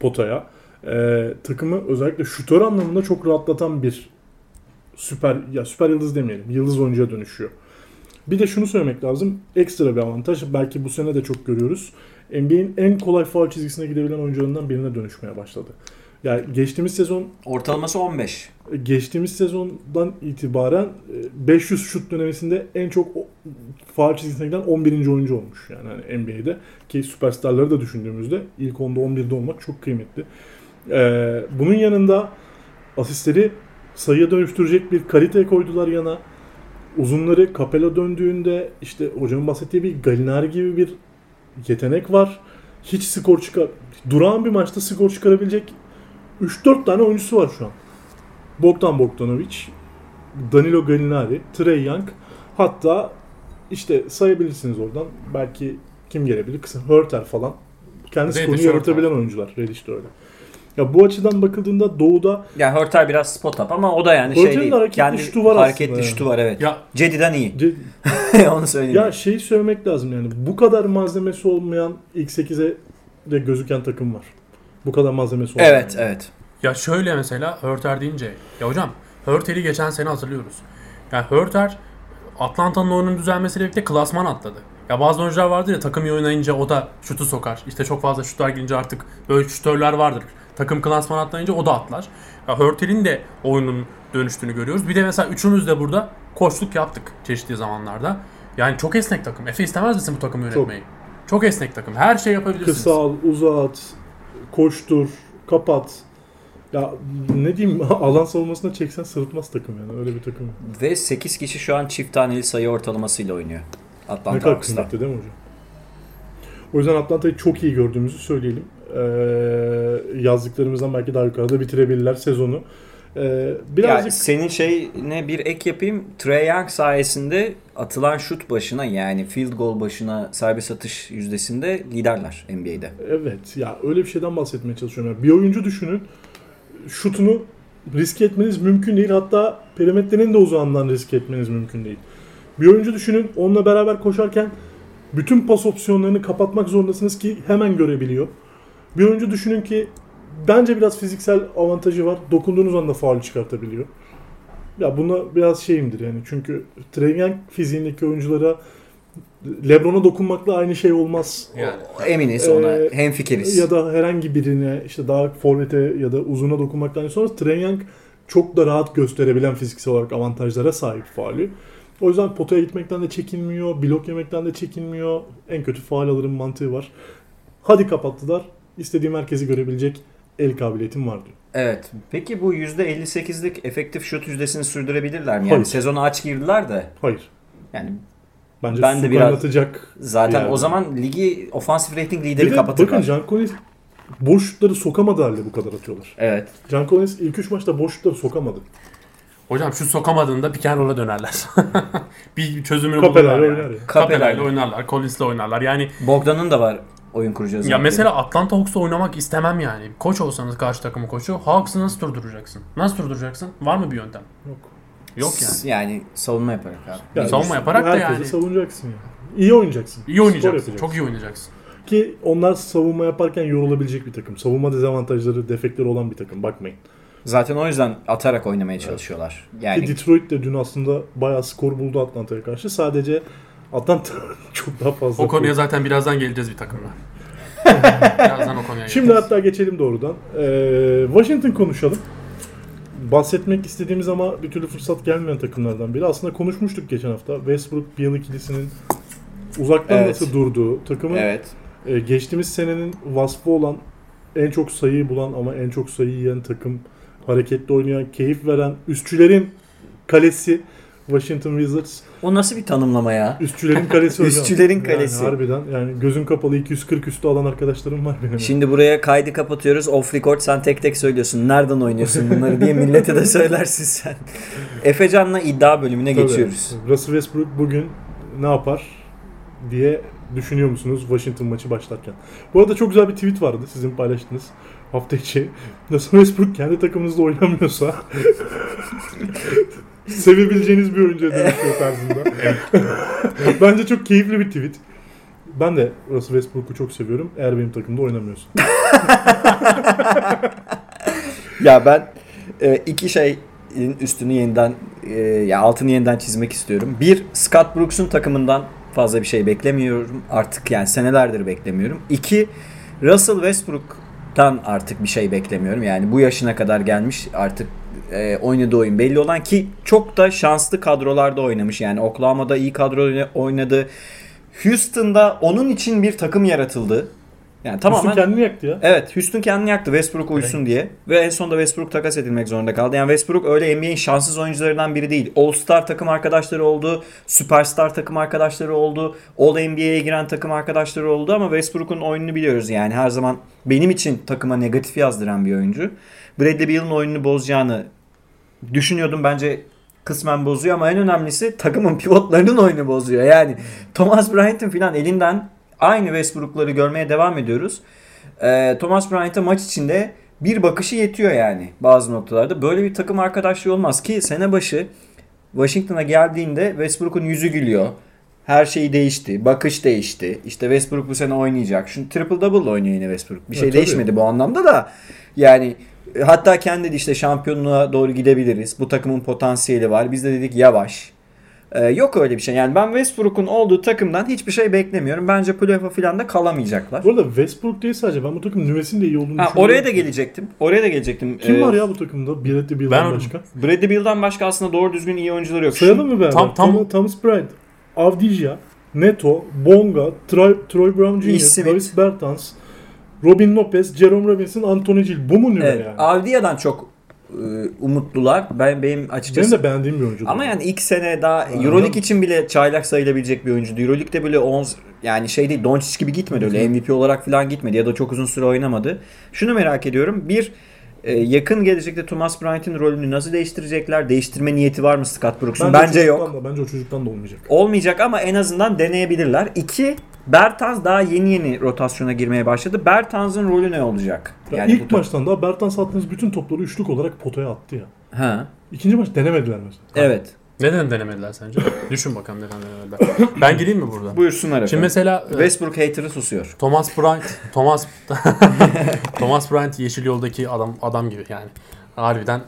potaya. Ee, takımı özellikle şutör anlamında çok rahatlatan bir süper ya süper yıldız demeyelim. Yıldız oyuncuya dönüşüyor. Bir de şunu söylemek lazım. Ekstra bir avantaj. Belki bu sene de çok görüyoruz. NBA'in en kolay faul çizgisine gidebilen oyuncularından birine dönüşmeye başladı. Yani geçtiğimiz sezon Ortalaması 15. geçtiğimiz sezondan itibaren e, 500 şut dönemesinde en çok faul çizgisine giden 11. oyuncu olmuş yani hani NBA'de ki süperstarları da düşündüğümüzde ilk 10'da 11'de olmak çok kıymetli. Ee, bunun yanında asistleri sayıya dönüştürecek bir kalite koydular yana. Uzunları Capella döndüğünde işte hocamın bahsettiği bir Gallinari gibi bir yetenek var. Hiç skor çıkar durağan bir maçta skor çıkarabilecek 3-4 tane oyuncusu var şu an. Bogdan Bogdanovic, Danilo Gallinari, Trey Young hatta işte sayabilirsiniz oradan. Belki kim gelebilir? Kısa Hurter falan. Kendi skorunu yaratabilen oyuncular. Reddish de öyle. Ya bu açıdan bakıldığında Doğu'da Yani Hurter biraz spot up ama o da yani Hurter'ın şey değil. hareketli Kendi şutu var hareketli aslında şutu yani. var evet. ya Cedi'den iyi. ce- Onu söyleyeyim. ya şey söylemek lazım yani bu kadar malzemesi olmayan ilk 8'e de gözüken takım var. Bu kadar malzemesi olmayan. evet evet. Ya şöyle mesela Hörter deyince ya hocam Hörter'i geçen sene hatırlıyoruz. Ya Hörter Atlanta'nın oyunun düzelmesiyle birlikte klasman atladı. Ya bazı oyuncular vardır ya takım iyi oynayınca o da şutu sokar. İşte çok fazla şutlar girince artık böyle şutörler vardır. Takım klasman atlayınca o da atlar. Ya Hörter'in de oyunun dönüştüğünü görüyoruz. Bir de mesela üçümüz de burada koçluk yaptık çeşitli zamanlarda. Yani çok esnek takım. Efe istemez misin bu takımı yönetmeyi? Çok, esnek takım. Her şey yapabilirsiniz. Kısa al, uzat, koştur, kapat. Ya ne diyeyim alan savunmasına çeksen sırıtmaz takım yani öyle bir takım. Ve 8 kişi şu an çift taneli sayı ortalamasıyla oynuyor. Ne Atlanta kadar Hawks'ta. kıymetli değil mi hocam? O yüzden Atlanta'yı çok iyi gördüğümüzü söyleyelim. Ee, yazdıklarımızdan belki daha yukarıda bitirebilirler sezonu. Ee, birazcık Ya senin şeyine bir ek yapayım. Trey Young sayesinde atılan şut başına yani field goal başına serbest atış yüzdesinde liderler NBA'de. evet ya öyle bir şeyden bahsetmeye çalışıyorum. Yani bir oyuncu düşünün şutunu risk etmeniz mümkün değil. Hatta perimetrenin de uzağından risk etmeniz mümkün değil. Bir oyuncu düşünün onunla beraber koşarken bütün pas opsiyonlarını kapatmak zorundasınız ki hemen görebiliyor. Bir oyuncu düşünün ki bence biraz fiziksel avantajı var. Dokunduğunuz anda faul çıkartabiliyor. Ya buna biraz şeyimdir yani. Çünkü Young fiziğindeki oyunculara LeBron'a dokunmakla aynı şey olmaz. Yani. Eminiz ona Ee, hemfikiriz. Ya da herhangi birine işte daha forvete ya da uzuna dokunmaktan sonra Trae Young çok da rahat gösterebilen fiziksel olarak avantajlara sahip faali. O yüzden potaya gitmekten de çekinmiyor, blok yemekten de çekinmiyor. En kötü faal alırım mantığı var. Hadi kapattılar. İstediğim herkesi görebilecek el kabiliyetim var diyor. Evet. Peki bu %58'lik efektif şut yüzdesini sürdürebilirler mi? Yani Hayır. sezonu aç girdiler de. Hayır. Yani Bence Ben de biraz- kaynatacak. zaten Yani. o zaman ligi ofansif rating Bir lideri de kapatırlar. bakın Can Collins boş şutları sokamadı halde bu kadar atıyorlar. Evet. Can Collins ilk 3 maçta boş şutları sokamadı. Hocam şu sokamadığında pick and dönerler. bir çözümünü Kapelerle bulurlar oynar yani. ya. Kapelerle oynarlar, Collins'le oynarlar. Yani Bogdan'ın da var oyun kurucu ya mesela Atlanta Hawks'la oynamak istemem yani. Koç olsanız karşı takımın koçu, Hawks'ı nasıl durduracaksın? Nasıl durduracaksın? Var mı bir yöntem? Yok. Yok yani. Yani savunma yaparak abi. Yani Savunma yaparak da herkese yani. savunacaksın yani. İyi oynayacaksın. İyi oynayacaksın. Çok iyi oynayacaksın. Ki onlar savunma yaparken yorulabilecek bir takım. Savunma dezavantajları, defekleri olan bir takım. Bakmayın. Zaten o yüzden atarak oynamaya çalışıyorlar. Yani Ki Detroit de dün aslında bayağı skor buldu Atlanta'ya karşı. Sadece Atlanta çok daha fazla. O konuya koydu. zaten birazdan geleceğiz bir takımla. birazdan o konuya Şimdi geleceğiz. hatta geçelim doğrudan. Ee, Washington konuşalım. Bahsetmek istediğimiz ama bir türlü fırsat gelmeyen takımlardan biri. Aslında konuşmuştuk geçen hafta. Westbrook Beal ikilisinin uzaktan Evet. nasıl durduğu, takımın evet. e, geçtiğimiz senenin vasfı olan en çok sayıyı bulan ama en çok sayı yiyen takım, hareketli oynayan, keyif veren, üstçülerin kalesi Washington Wizards. O nasıl bir tanımlama ya? Üstçülerin kalesi hocam. Üstçülerin kalesi. Yani harbiden yani gözün kapalı 240 üstü alan arkadaşlarım var benim. Şimdi buraya kaydı kapatıyoruz. Off record sen tek tek söylüyorsun. Nereden oynuyorsun bunları diye millete de söylersin sen. Efecan'la iddia bölümüne Tabii. geçiyoruz. Russell Westbrook bugün ne yapar diye düşünüyor musunuz Washington maçı başlarken? Bu arada çok güzel bir tweet vardı sizin paylaştığınız hafta içi. Russell Westbrook kendi takımınızda oynamıyorsa sevebileceğiniz bir oyuncuya dönüşüyor tarzında. Bence çok keyifli bir tweet. Ben de Russell Westbrook'u çok seviyorum. Eğer benim takımda oynamıyorsa. Ya ben e, iki şeyin üstünü yeniden e, ya altını yeniden çizmek istiyorum. Bir, Scott Brooks'un takımından fazla bir şey beklemiyorum. Artık yani senelerdir beklemiyorum. İki, Russell Westbrook'tan artık bir şey beklemiyorum. Yani bu yaşına kadar gelmiş artık e, oynadığı oyun belli olan ki çok da şanslı kadrolarda oynamış. Yani Oklahoma'da iyi kadro oynadı. Houston'da onun için bir takım yaratıldı. Yani Tamamen... tamamen kendini yaktı ya. Evet Houston kendini yaktı Westbrook uysun diye. Ve en sonunda Westbrook takas edilmek zorunda kaldı. Yani Westbrook öyle NBA'in şanssız oyuncularından biri değil. All-Star takım arkadaşları oldu. Süperstar takım arkadaşları oldu. All-NBA'ye giren takım arkadaşları oldu ama Westbrook'un oyununu biliyoruz yani. Her zaman benim için takıma negatif yazdıran bir oyuncu. Bradley Beal'ın oyununu bozacağını düşünüyordum. Bence kısmen bozuyor ama en önemlisi takımın pivotlarının oyunu bozuyor. Yani Thomas Bryant'ın filan elinden aynı Westbrook'ları görmeye devam ediyoruz. Ee, Thomas Bryant'a maç içinde bir bakışı yetiyor yani bazı noktalarda. Böyle bir takım arkadaşlığı olmaz ki sene başı Washington'a geldiğinde Westbrook'un yüzü gülüyor. Her şey değişti. Bakış değişti. İşte Westbrook bu sene oynayacak. Şimdi triple double oynuyor yine Westbrook. Bir şey Evet, değişmedi bu anlamda da. Yani hatta kendi de işte şampiyonluğa doğru gidebiliriz. Bu takımın potansiyeli var. Biz de dedik yavaş. Ee, yok öyle bir şey. Yani ben Westbrook'un olduğu takımdan hiçbir şey beklemiyorum. Bence playoff'a falan da kalamayacaklar. Bu arada Westbrook değil sadece. Ben bu takım nüvesinin de iyi olduğunu Ha, düşünüyorum. oraya da gelecektim. Oraya da gelecektim. Kim Ee, var ya bu takımda? Bradley Beal'dan Ben- başka. Bradley Beal'dan başka aslında doğru düzgün iyi oyuncular yok. Sayalım mı beraber? Tam- tam- Thomas Bryant, Avdija, Neto, Bonga, Troy, Troy Brown Jr.. Davis Bertans, Robin Lopez, Jerome Robinson, Anthony Gill. Bu mu nüve Evet, yani? Avdia'dan çok e, umutlular. Ben benim açıkçası Benim de beğendiğim bir oyuncu. Ama yani ilk sene daha Aynen. Euroleague için bile çaylak sayılabilecek bir oyuncuydu. Euroleague'de bile 10 yani şey değil Doncic gibi gitmedi öyle MVP olarak falan gitmedi ya da çok uzun süre oynamadı. Şunu merak ediyorum. Bir e, yakın gelecekte Thomas Bryant'in rolünü nasıl değiştirecekler? Değiştirme niyeti var mı Scott Brooks'un? Bence, o yok. Da, bence o çocuktan da olmayacak. Olmayacak ama en azından deneyebilirler. İki, Bertans daha yeni yeni rotasyona girmeye başladı. Bertans'ın rolü ne olacak? Ya bu ilk maçtan da Bertans attığınız bütün topları üçlük olarak potaya attı ya. Ha. İkinci maç denemediler mesela. Evet. Neden denemediler sence? Düşün bakalım neden denemediler. Ben gireyim mi burada? Buyursunlar efendim. Şimdi mesela e, Westbrook hater'ı susuyor. Thomas Bryant, Thomas Thomas Bryant yeşil yoldaki adam adam gibi yani. Harbiden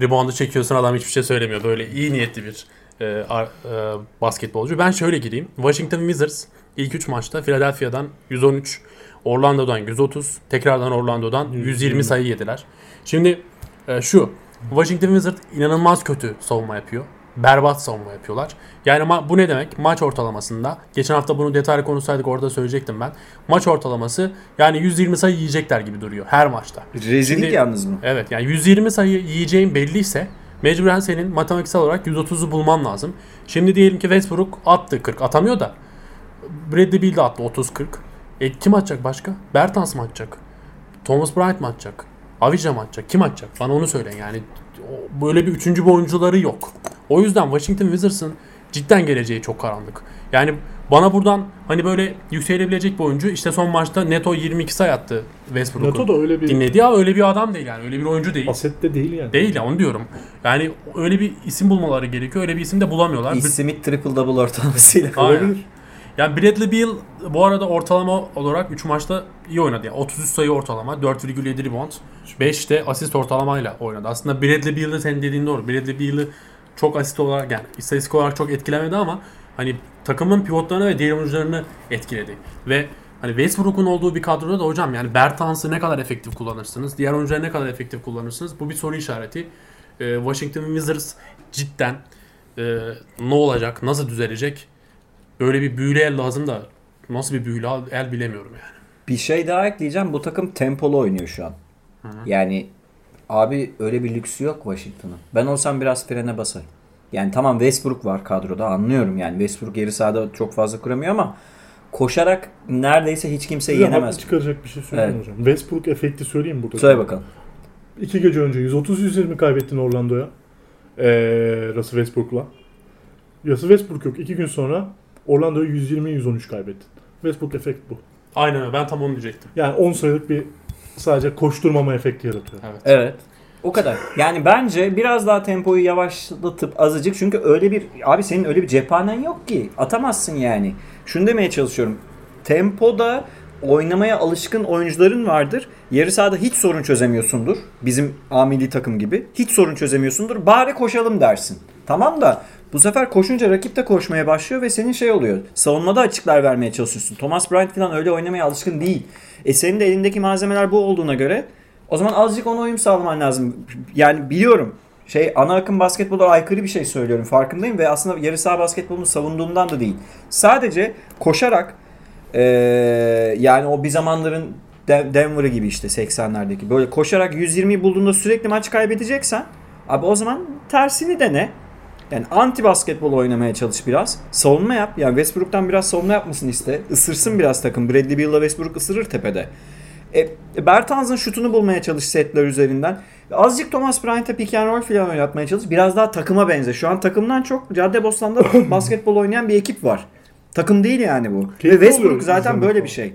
reboundu çekiyorsun adam hiçbir şey söylemiyor. Böyle iyi niyetli bir e, ar- e, basketbolcu. Ben şöyle gireyim. Washington Wizards ilk 3 maçta Philadelphia'dan 113, Orlando'dan 130, tekrardan Orlando'dan 120 sayı yediler. Şimdi e, şu Washington Wizards inanılmaz kötü savunma yapıyor. Berbat savunma yapıyorlar. Yani ma- bu ne demek? Maç ortalamasında geçen hafta bunu detaylı konuşsaydık orada söyleyecektim ben. Maç ortalaması yani 120 sayı yiyecekler gibi duruyor her maçta. Rezillik Şimdi- yalnız mı? Evet yani 120 sayı yiyeceğin belliyse mecburen senin matematiksel olarak 130'u bulman lazım. Şimdi diyelim ki Westbrook attı 40 atamıyor da Bradley Beal de attı 30-40. E kim atacak başka? Bertans mı atacak? Thomas Bryant mı atacak? Avicii mi atacak? Kim atacak? Bana onu söyleyin yani. Böyle bir üçüncü bir oyuncuları yok. O yüzden Washington Wizards'ın cidden geleceği çok karanlık. Yani bana buradan hani böyle yükselebilecek bir oyuncu işte son maçta Neto 22 sayı attı Westbrook'un. Neto da öyle bir Dinledi ya öyle bir adam değil yani. Öyle bir oyuncu değil. aset de değil yani. Değil ya onu diyorum. Yani öyle bir isim bulmaları gerekiyor. Öyle bir isim de bulamıyorlar. İş Smith triple double ortalamasıyla. Aynen. Yani Bradley Beal bu arada ortalama olarak 3 maçta iyi oynadı. Yani 33 sayı ortalama, 4,7 rebound, 5 de asist ortalamayla oynadı. Aslında Bradley Beal'ı senin dediğin doğru. Bradley Beal'ı çok asist olarak yani istatistik olarak çok etkilemedi ama hani takımın pivotlarını ve diğer oyuncularını etkiledi. Ve hani Westbrook'un olduğu bir kadroda da hocam yani Bertans'ı ne kadar efektif kullanırsınız? Diğer oyuncuları ne kadar efektif kullanırsınız? Bu bir soru işareti. Ee, Washington Wizards cidden e, ne olacak? Nasıl düzelecek? Böyle bir büyülü el lazım da nasıl bir büyülü el bilemiyorum yani. Bir şey daha ekleyeceğim. Bu takım tempolu oynuyor şu an. Yani abi öyle bir lüksü yok Washington'ın. Ben olsam biraz frene basarım. Yani tamam Westbrook var kadroda anlıyorum yani. Westbrook geri sahada çok fazla kuramıyor ama koşarak neredeyse hiç kimse Size yenemez. çıkaracak bir şey söyleyeyim Evet. hocam. Westbrook efekti söyleyeyim burada. Söyle bakalım. İki gece önce 130-120 kaybettin Orlando'ya. Ee, Russell Westbrook'la. Russell Westbrook yok. İki gün sonra Orlando'ya 120-113 kaybettin. Westbrook efekt bu. Aynen öyle ben tam onu diyecektim. Yani 10 sayılık bir sadece koşturmama efekti yaratıyor. Evet. Evet. O kadar. Yani bence biraz daha tempoyu yavaşlatıp azıcık çünkü öyle bir abi senin öyle bir cephanen yok ki. Atamazsın yani. Şunu demeye çalışıyorum. Tempoda oynamaya alışkın oyuncuların vardır. Yarı sahada hiç sorun çözemiyorsundur. Bizim A milli takım gibi. Hiç sorun çözemiyorsundur. Bari koşalım dersin. Tamam da bu sefer koşunca rakip de koşmaya başlıyor ve senin şey oluyor. Savunmada açıklar vermeye çalışıyorsun. Thomas Bryant falan öyle oynamaya alışkın değil. E senin de elindeki malzemeler bu olduğuna göre o zaman azıcık ona uyum sağlaman lazım. Yani biliyorum şey ana akım basketbola aykırı bir şey söylüyorum farkındayım ve aslında yarı saha basketbolunu savunduğumdan da değil. Sadece koşarak eee, yani o bir zamanların De- Denver'ı gibi işte 80'lerdeki böyle koşarak 120'yi bulduğunda sürekli maç kaybedeceksen abi o zaman tersini dene. Yani anti basketbol oynamaya çalış biraz. Savunma yap. Yani Westbrook'tan biraz savunma yapmasını iste. Isırsın biraz takım. Bradley Beal'la Westbrook ısırır tepede. E, Bertans'ın şutunu bulmaya çalış setler üzerinden. Azıcık Thomas Bryant'a pick and roll falan oynatmaya çalış. Biraz daha takıma benze. Şu an takımdan çok Caddebostan'da basketbol oynayan bir ekip var. Takım değil yani bu. Ve Keyifli Westbrook oluyor zaten böyle bir şey.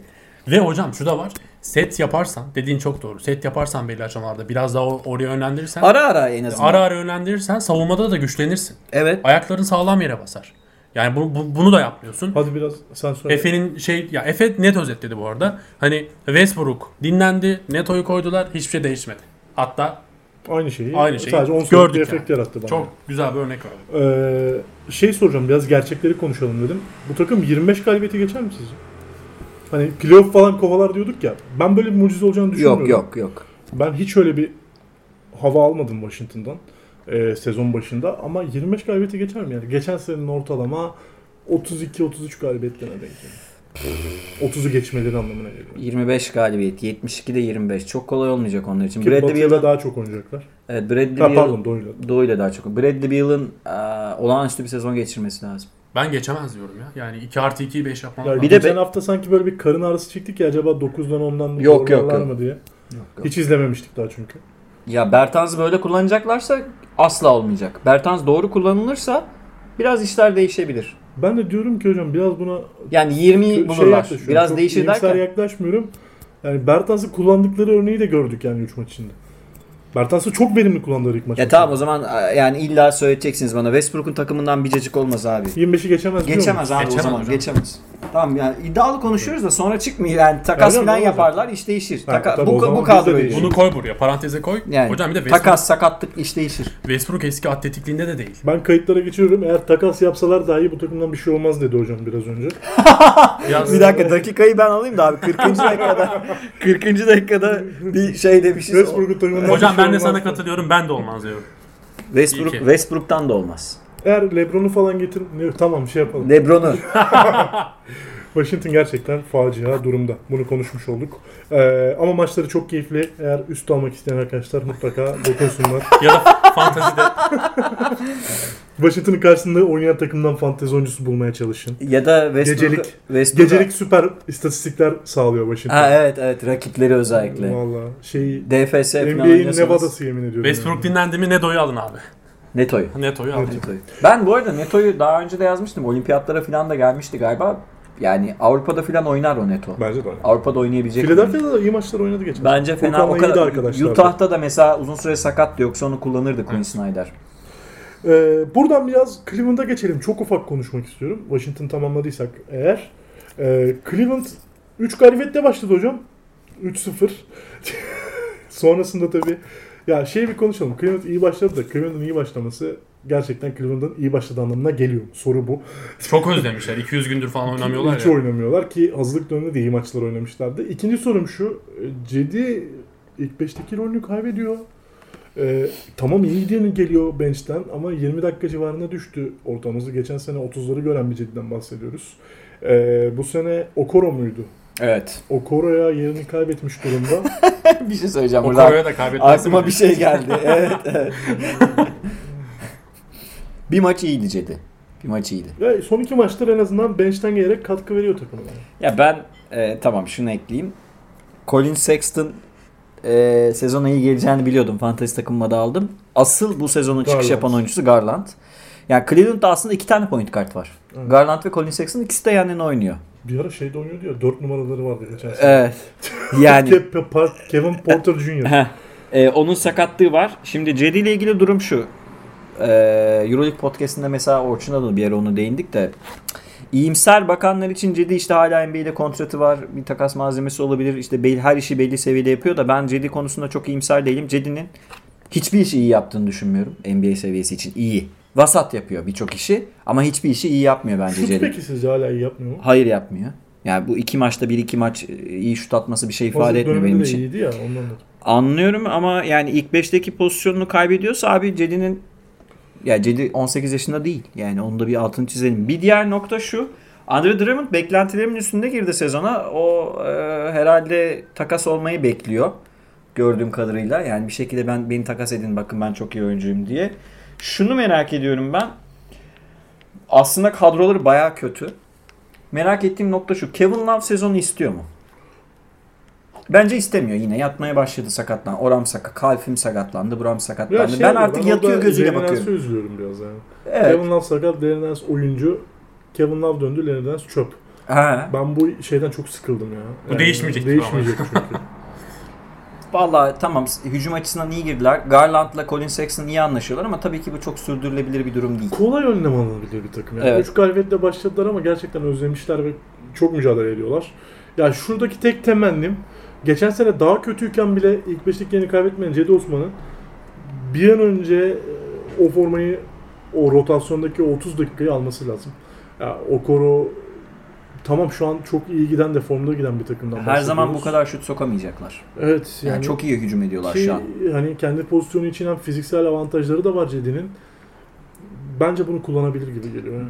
Ve hocam şu da var. Set yaparsan dediğin çok doğru. Set yaparsan belli aşamalarda biraz daha oraya yönlendirirsen Ara ara en azından. ara ara yönlendirirsen savunmada da güçlenirsin. Evet. Ayakların sağlam yere basar. Yani bu, bu- bunu da yapmıyorsun. Hadi biraz sen söyle. Efe'nin şey ya Efe net özetledi bu arada. Hani Westbrook dinlendi, Neto'yu koydular, hiçbir şey değişmedi. Hatta Aynı şeyi. Aynı şeyi Sadece 10 sayılık gördük bir efekt yani. yarattı bana. çok güzel bir örnek var. Ee, şey soracağım biraz gerçekleri konuşalım dedim. Bu takım 25 galibiyeti geçer mi sizce? Hani playoff falan kovalar diyorduk ya. Ben böyle bir mucize olacağını düşünmüyorum. Yok yok yok. Ben hiç öyle bir hava almadım Washington'dan e, sezon başında ama 25 galibiyeti geçer mi yani? Geçen senenin ortalama 32-33 galibiyetlerine denk geliyor. 30'u geçmeleri anlamına geliyor. 25 galibiyet, 72'de 25. Çok kolay olmayacak onlar için. Ki Bradley Beal'ın daha çok oynayacaklar. Evet Bradley Beal pardon Doğu'yla. Doğu'yla daha çok. Bradley Beal'ın eee, olağanüstü bir sezon geçirmesi lazım. Ben geçemez diyorum ya. Yani 2 artı 2'yi 5 yapmam Ya lazım. Bir de geçen be- hafta sanki böyle bir karın ağrısı çektik ya acaba 9'dan 10'dan mı Yok, yok, yok. mı diye. Yok, yok. Hiç izlememiştik daha çünkü. Ya Bertans böyle kullanacaklarsa asla olmayacak. Bertans doğru kullanılırsa biraz işler değişebilir. Ben de diyorum ki hocam biraz buna Yani 20'yi şey bulurlar. biraz Çok değişir derken. yaklaşmıyorum. Yani Bertans'ı kullandıkları örneği de gördük yani 3 maç içinde. Bertans'ı çok verimli kullandılar ilk maç. Ya tamam o zaman e, yani illa söyleyeceksiniz bana. Westbrook'un takımından bir cacık olmaz abi. 25'i geçemez Geçemez abi Geçemez o zaman hocam. geçemez. Tamam yani iddialı konuşuyoruz da sonra çıkmıyor yani takas Öyle falan yaparlar iş değişir. Ha, Taka- tabii bu o zaman bu kadro değişir. Bunu koy buraya. Paranteze koy. Yani Hocam bir de Westbrook, takas sakatlık iş değişir. Westbrook eski atletikliğinde de değil. Ben kayıtlara geçiyorum. Eğer takas yapsalar dahi bu takımdan bir şey olmaz dedi hocam biraz önce. Bir dakika dakikayı ben alayım da abi 40. dakikada 40. dakikada bir şey demişiz. Westbrook'un takımından Hocam şey ben de olmaz. sana katılıyorum. Ben de olmaz diyorum. Westbrook İyi ki. Westbrook'tan da olmaz. Eğer Lebron'u falan getir... Ne, tamam şey yapalım. LeBron'u Washington gerçekten facia durumda. Bunu konuşmuş olduk. Ee, ama maçları çok keyifli. Eğer üst almak isteyen arkadaşlar mutlaka dokunsunlar. Ya da fantazide. Washington'ın karşısında oynayan takımdan fantezi oyuncusu bulmaya çalışın. ya da Westbrook Gecelik- Westbrook Gecelik süper istatistikler sağlıyor Washington. Ha evet evet rakipleri özellikle. Valla şey DFS NBA'in Nevada'sı yemin ediyorum. Westbrook dinlendi mi Neto'yu alın abi. Neto'yu. Neto'yu alın. Neto'yu. Ben bu arada Neto'yu daha önce de yazmıştım. Olimpiyatlara falan da gelmişti galiba. Yani Avrupa'da falan oynar o Neto. Bence de öyle. Avrupa'da oynayabilecek. Philadelphia'da da iyi maçlar oynadı geçen. Bence fena o Okan'la iyiydi kadar. arkadaşlar. Utah'ta da mesela uzun süre sakattı yoksa onu kullanırdı Quinn Snyder. Ee, buradan biraz Cleveland'a geçelim. Çok ufak konuşmak istiyorum. Washington tamamladıysak eğer. Ee, Cleveland 3 galibiyetle başladı hocam. 3-0. Sonrasında tabii ya şey bir konuşalım. Cleveland iyi başladı da Cleveland'ın iyi başlaması gerçekten Cleveland'ın iyi başladığı anlamına geliyor. Soru bu. Çok özlemişler. 200 gündür falan oynamıyorlar Hiç ya. oynamıyorlar ki hazırlık döneminde de iyi maçlar oynamışlardı. İkinci sorum şu. Cedi ilk 5'teki rolünü kaybediyor. Ee, tamam iyi gidiyor geliyor bench'ten ama 20 dakika civarına düştü ortamızı. Geçen sene 30'ları gören bir Cedi'den bahsediyoruz. Ee, bu sene Okoro muydu? Evet. Okoro'ya yerini kaybetmiş durumda. bir şey söyleyeceğim O burada. Kore'ye de kaybetmez Aklıma mi? bir şey geldi. evet, evet. bir maç iyiydi Cedi. Bir maç iyiydi. Ve son iki maçtır en azından bench'ten gelerek katkı veriyor takımına. Ya ben e, tamam şunu ekleyeyim. Colin Sexton e, sezona iyi geleceğini biliyordum. Fantasy takımıma da aldım. Asıl bu sezonun çıkış yapan oyuncusu Garland. Yani Cleveland'da aslında iki tane point kart var. Evet. Garland ve Colin Sexton ikisi de yanına oynuyor. Bir ara şeyde oynuyordu ya 4 numaraları vardı geçen sene. Evet. Yani Kevin Porter Jr. Ee, onun sakatlığı var. Şimdi Cedi ile ilgili durum şu. Ee, Euroleague podcastinde mesela Orçun'a da bir ara onu değindik de İyimser bakanlar için Cedi işte hala NBA'de kontratı var. Bir takas malzemesi olabilir. İşte belli, her işi belli seviyede yapıyor da ben Cedi konusunda çok iyimser değilim. Cedi'nin hiçbir işi iyi yaptığını düşünmüyorum. NBA seviyesi için iyi. Vasat yapıyor birçok işi ama hiçbir işi iyi yapmıyor bence Şut Cedi. peki sizce hala iyi yapmıyor mu? Hayır yapmıyor. Yani bu iki maçta bir iki maç e, iyi şut atması bir şey ifade Hazırlık etmiyor benim için. iyiydi ya ondan da. Anlıyorum ama yani ilk 5'teki pozisyonunu kaybediyorsa abi Cedi'nin ya Cedi 18 yaşında değil. Yani onu da bir altını çizelim. Bir diğer nokta şu. Andre Drummond beklentilerimin üstünde girdi sezona. O e, herhalde takas olmayı bekliyor. Gördüğüm kadarıyla. Yani bir şekilde ben beni takas edin bakın ben çok iyi oyuncuyum diye. Şunu merak ediyorum ben. Aslında kadroları baya kötü. Merak ettiğim nokta şu. Kevin Love sezonu istiyor mu? Bence istemiyor yine. Yatmaya başladı sakatlan. Oram sakat, Kalfim sakatlandı, Buram sakatlandı. şey ben artık orada yatıyor gözüyle bakıyorum. Nance'ı üzülüyorum biraz yani. Evet. Kevin Love sakat, Larry Nance oyuncu. Kevin Love döndü, Larry Nance çöp. Ha. Ben bu şeyden çok sıkıldım ya. Bu değişmeyecek gibi Değişmeyecek çünkü. Vallahi tamam hücum açısından iyi girdiler. Garland'la Colin Sexton iyi anlaşıyorlar ama tabii ki bu çok sürdürülebilir bir durum değil. Kolay önlem alınabilir bir takım. Yani. Evet. Üç galibiyetle başladılar ama gerçekten özlemişler ve çok mücadele ediyorlar. Ya şuradaki tek temennim geçen sene daha kötüyken bile ilk beşlik yerini kaybetmeyen Cedi Osman'ın bir an önce e, o formayı o rotasyondaki o 30 dakikayı alması lazım. Ya Okoro tamam şu an çok iyi giden de formda giden bir takımdan Her zaman bu kadar şut sokamayacaklar. Evet Yani, yani, çok iyi hücum ediyorlar ki şu an. hani kendi pozisyonu için hem fiziksel avantajları da var Cedi'nin. Bence bunu kullanabilir gibi geliyor.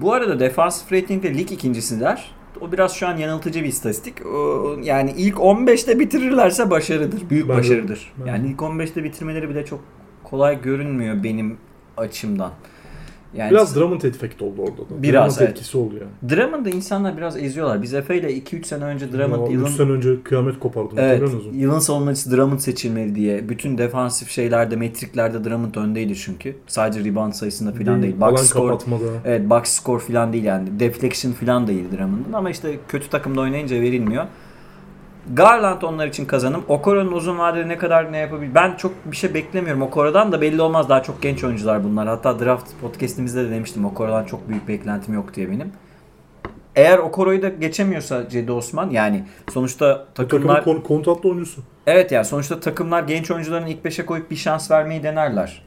Bu arada defensive rating'de lig ikincisiler. O biraz şu an yanıltıcı bir istatistik. O, yani ilk 15'te bitirirlerse başarıdır. Büyük de. başarıdır. Yani ilk 15'te bitirmeleri bile çok kolay görünmüyor benim açımdan. Yani Biraz Drummond efekti oldu orada da. Biraz, Drummond evet. etkisi oldu yani. Drummond'ı insanlar biraz eziyorlar. Biz Efe ile 2-3 sene önce Drummond Ya, yılın, üç sene önce kıyamet kopardım. evet, yılın savunmacısı Drummond seçilmeli diye. Bütün defansif şeylerde, metriklerde Drummond öndeydi çünkü. Sadece rebound sayısında falan değil. Alan Box score, kapatmada. evet, box score falan değil yani. Deflection falan değil Drummond'ın ama işte kötü takımda oynayınca verilmiyor. Garland onlar için kazanım. Okoro'nun uzun vadede ne kadar ne yapabilir? Ben çok bir şey beklemiyorum Okoro'dan da belli olmaz. Daha çok genç oyuncular bunlar. Hatta draft podcastimizde de demiştim Okoro'dan çok büyük beklentim yok diye benim. Eğer Okoro'yu da geçemiyorsa Cedi Osman yani sonuçta Takımın takımlar kon- kontratlı oyuncusu. evet yani sonuçta takımlar genç oyuncuların ilk 5'e koyup bir şans vermeyi denerler.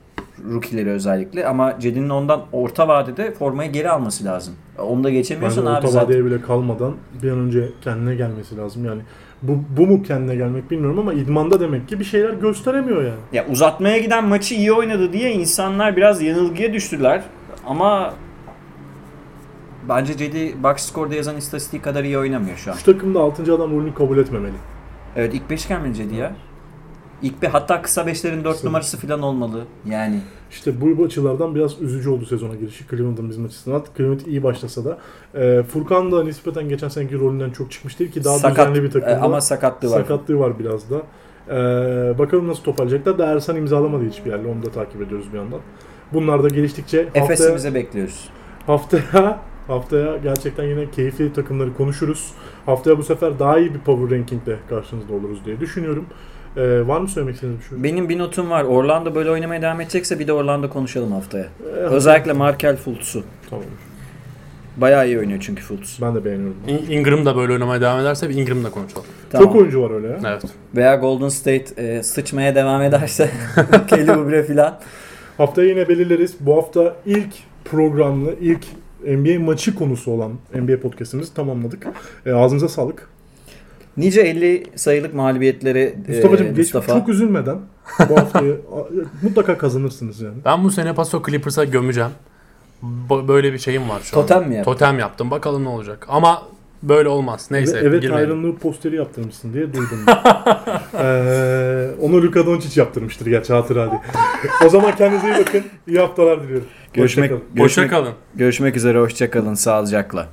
Rookie'leri özellikle ama Cedi'nin ondan orta vadede formayı geri alması lazım. Onu da geçemiyorsan abi orta zaten vadeye bile kalmadan bir an önce kendine gelmesi lazım. Yani bu, bu mu kendine gelmek bilmiyorum ama idmanda demek ki bir şeyler gösteremiyor yani. Ya uzatmaya giden maçı iyi oynadı diye insanlar biraz yanılgıya düştüler. Ama bence Cedi box score'da yazan istatistiği kadar iyi oynamıyor şu an. Şu takımda 6. adam rolünü kabul etmemeli. Evet ilk 5 gelmedi Cedi ya. İlk bir hatta kısa 5'lerin 4 Kısa numarası falan olmalı. Yani İşte bu açılardan biraz üzücü oldu sezona girişi Cleveland'ın bizim açısından. Cleveland iyi başlasa da. E, Furkan da nispeten geçen seneki rolünden çok çıkmış değil ki daha sakat düzenli bir takımda. e, ama sakatlığı var. Sakatlığı var biraz da. E, bakalım nasıl toparlayacaklar. Da Ersan imzalamadı hiçbir yerle. Onu da takip ediyoruz bir yandan. Bunlar da geliştikçe Efes'imize bekliyoruz. haftaya haftaya gerçekten yine keyifli takımları konuşuruz. Haftaya bu sefer daha iyi bir power rankingle karşınızda oluruz diye düşünüyorum. E, var mı söylemek istediğiniz bir şey? Benim bir notum var. Orlando böyle oynamaya devam edecekse bir de Orlando konuşalım haftaya. E, Özellikle Markel Fultz'u. Tamam. Bayağı iyi oynuyor çünkü Fultz. Ben de beğeniyorum. In- Ingram da böyle oynamaya devam ederse bir Ingram'da konuşalım. Tamam. Çok oyuncu var öyle ya. Evet. Veya Golden State e, sıçmaya devam ederse Kelly Oubre filan. Haftaya yine belirleriz. Bu hafta ilk programlı, ilk NBA maçı konusu olan NBA podcastimizi tamamladık. E, ağzınıza sağlık. Nice 50 sayılık mağlubiyetleri Mustafa'cığım e, Mustafa. çok üzülmeden bu haftayı mutlaka kazanırsınız yani. Ben bu sene Paso Clippers'a gömeceğim. Böyle bir şeyim var şu Totem an. mi yaptın? Totem yaptım. Bakalım ne olacak. Ama böyle olmaz. Neyse. Ve evet girmeyelim. ayrılığı posteri yaptırmışsın diye duydum. ee, onu Luka Doncic yaptırmıştır gerçi hatıra diye. o zaman kendinize iyi bakın. İyi haftalar diliyorum. Görüşmek, Hoşça kalın. Hoşça görüşmek, kalın. görüşmek üzere. Hoşçakalın. Sağlıcakla.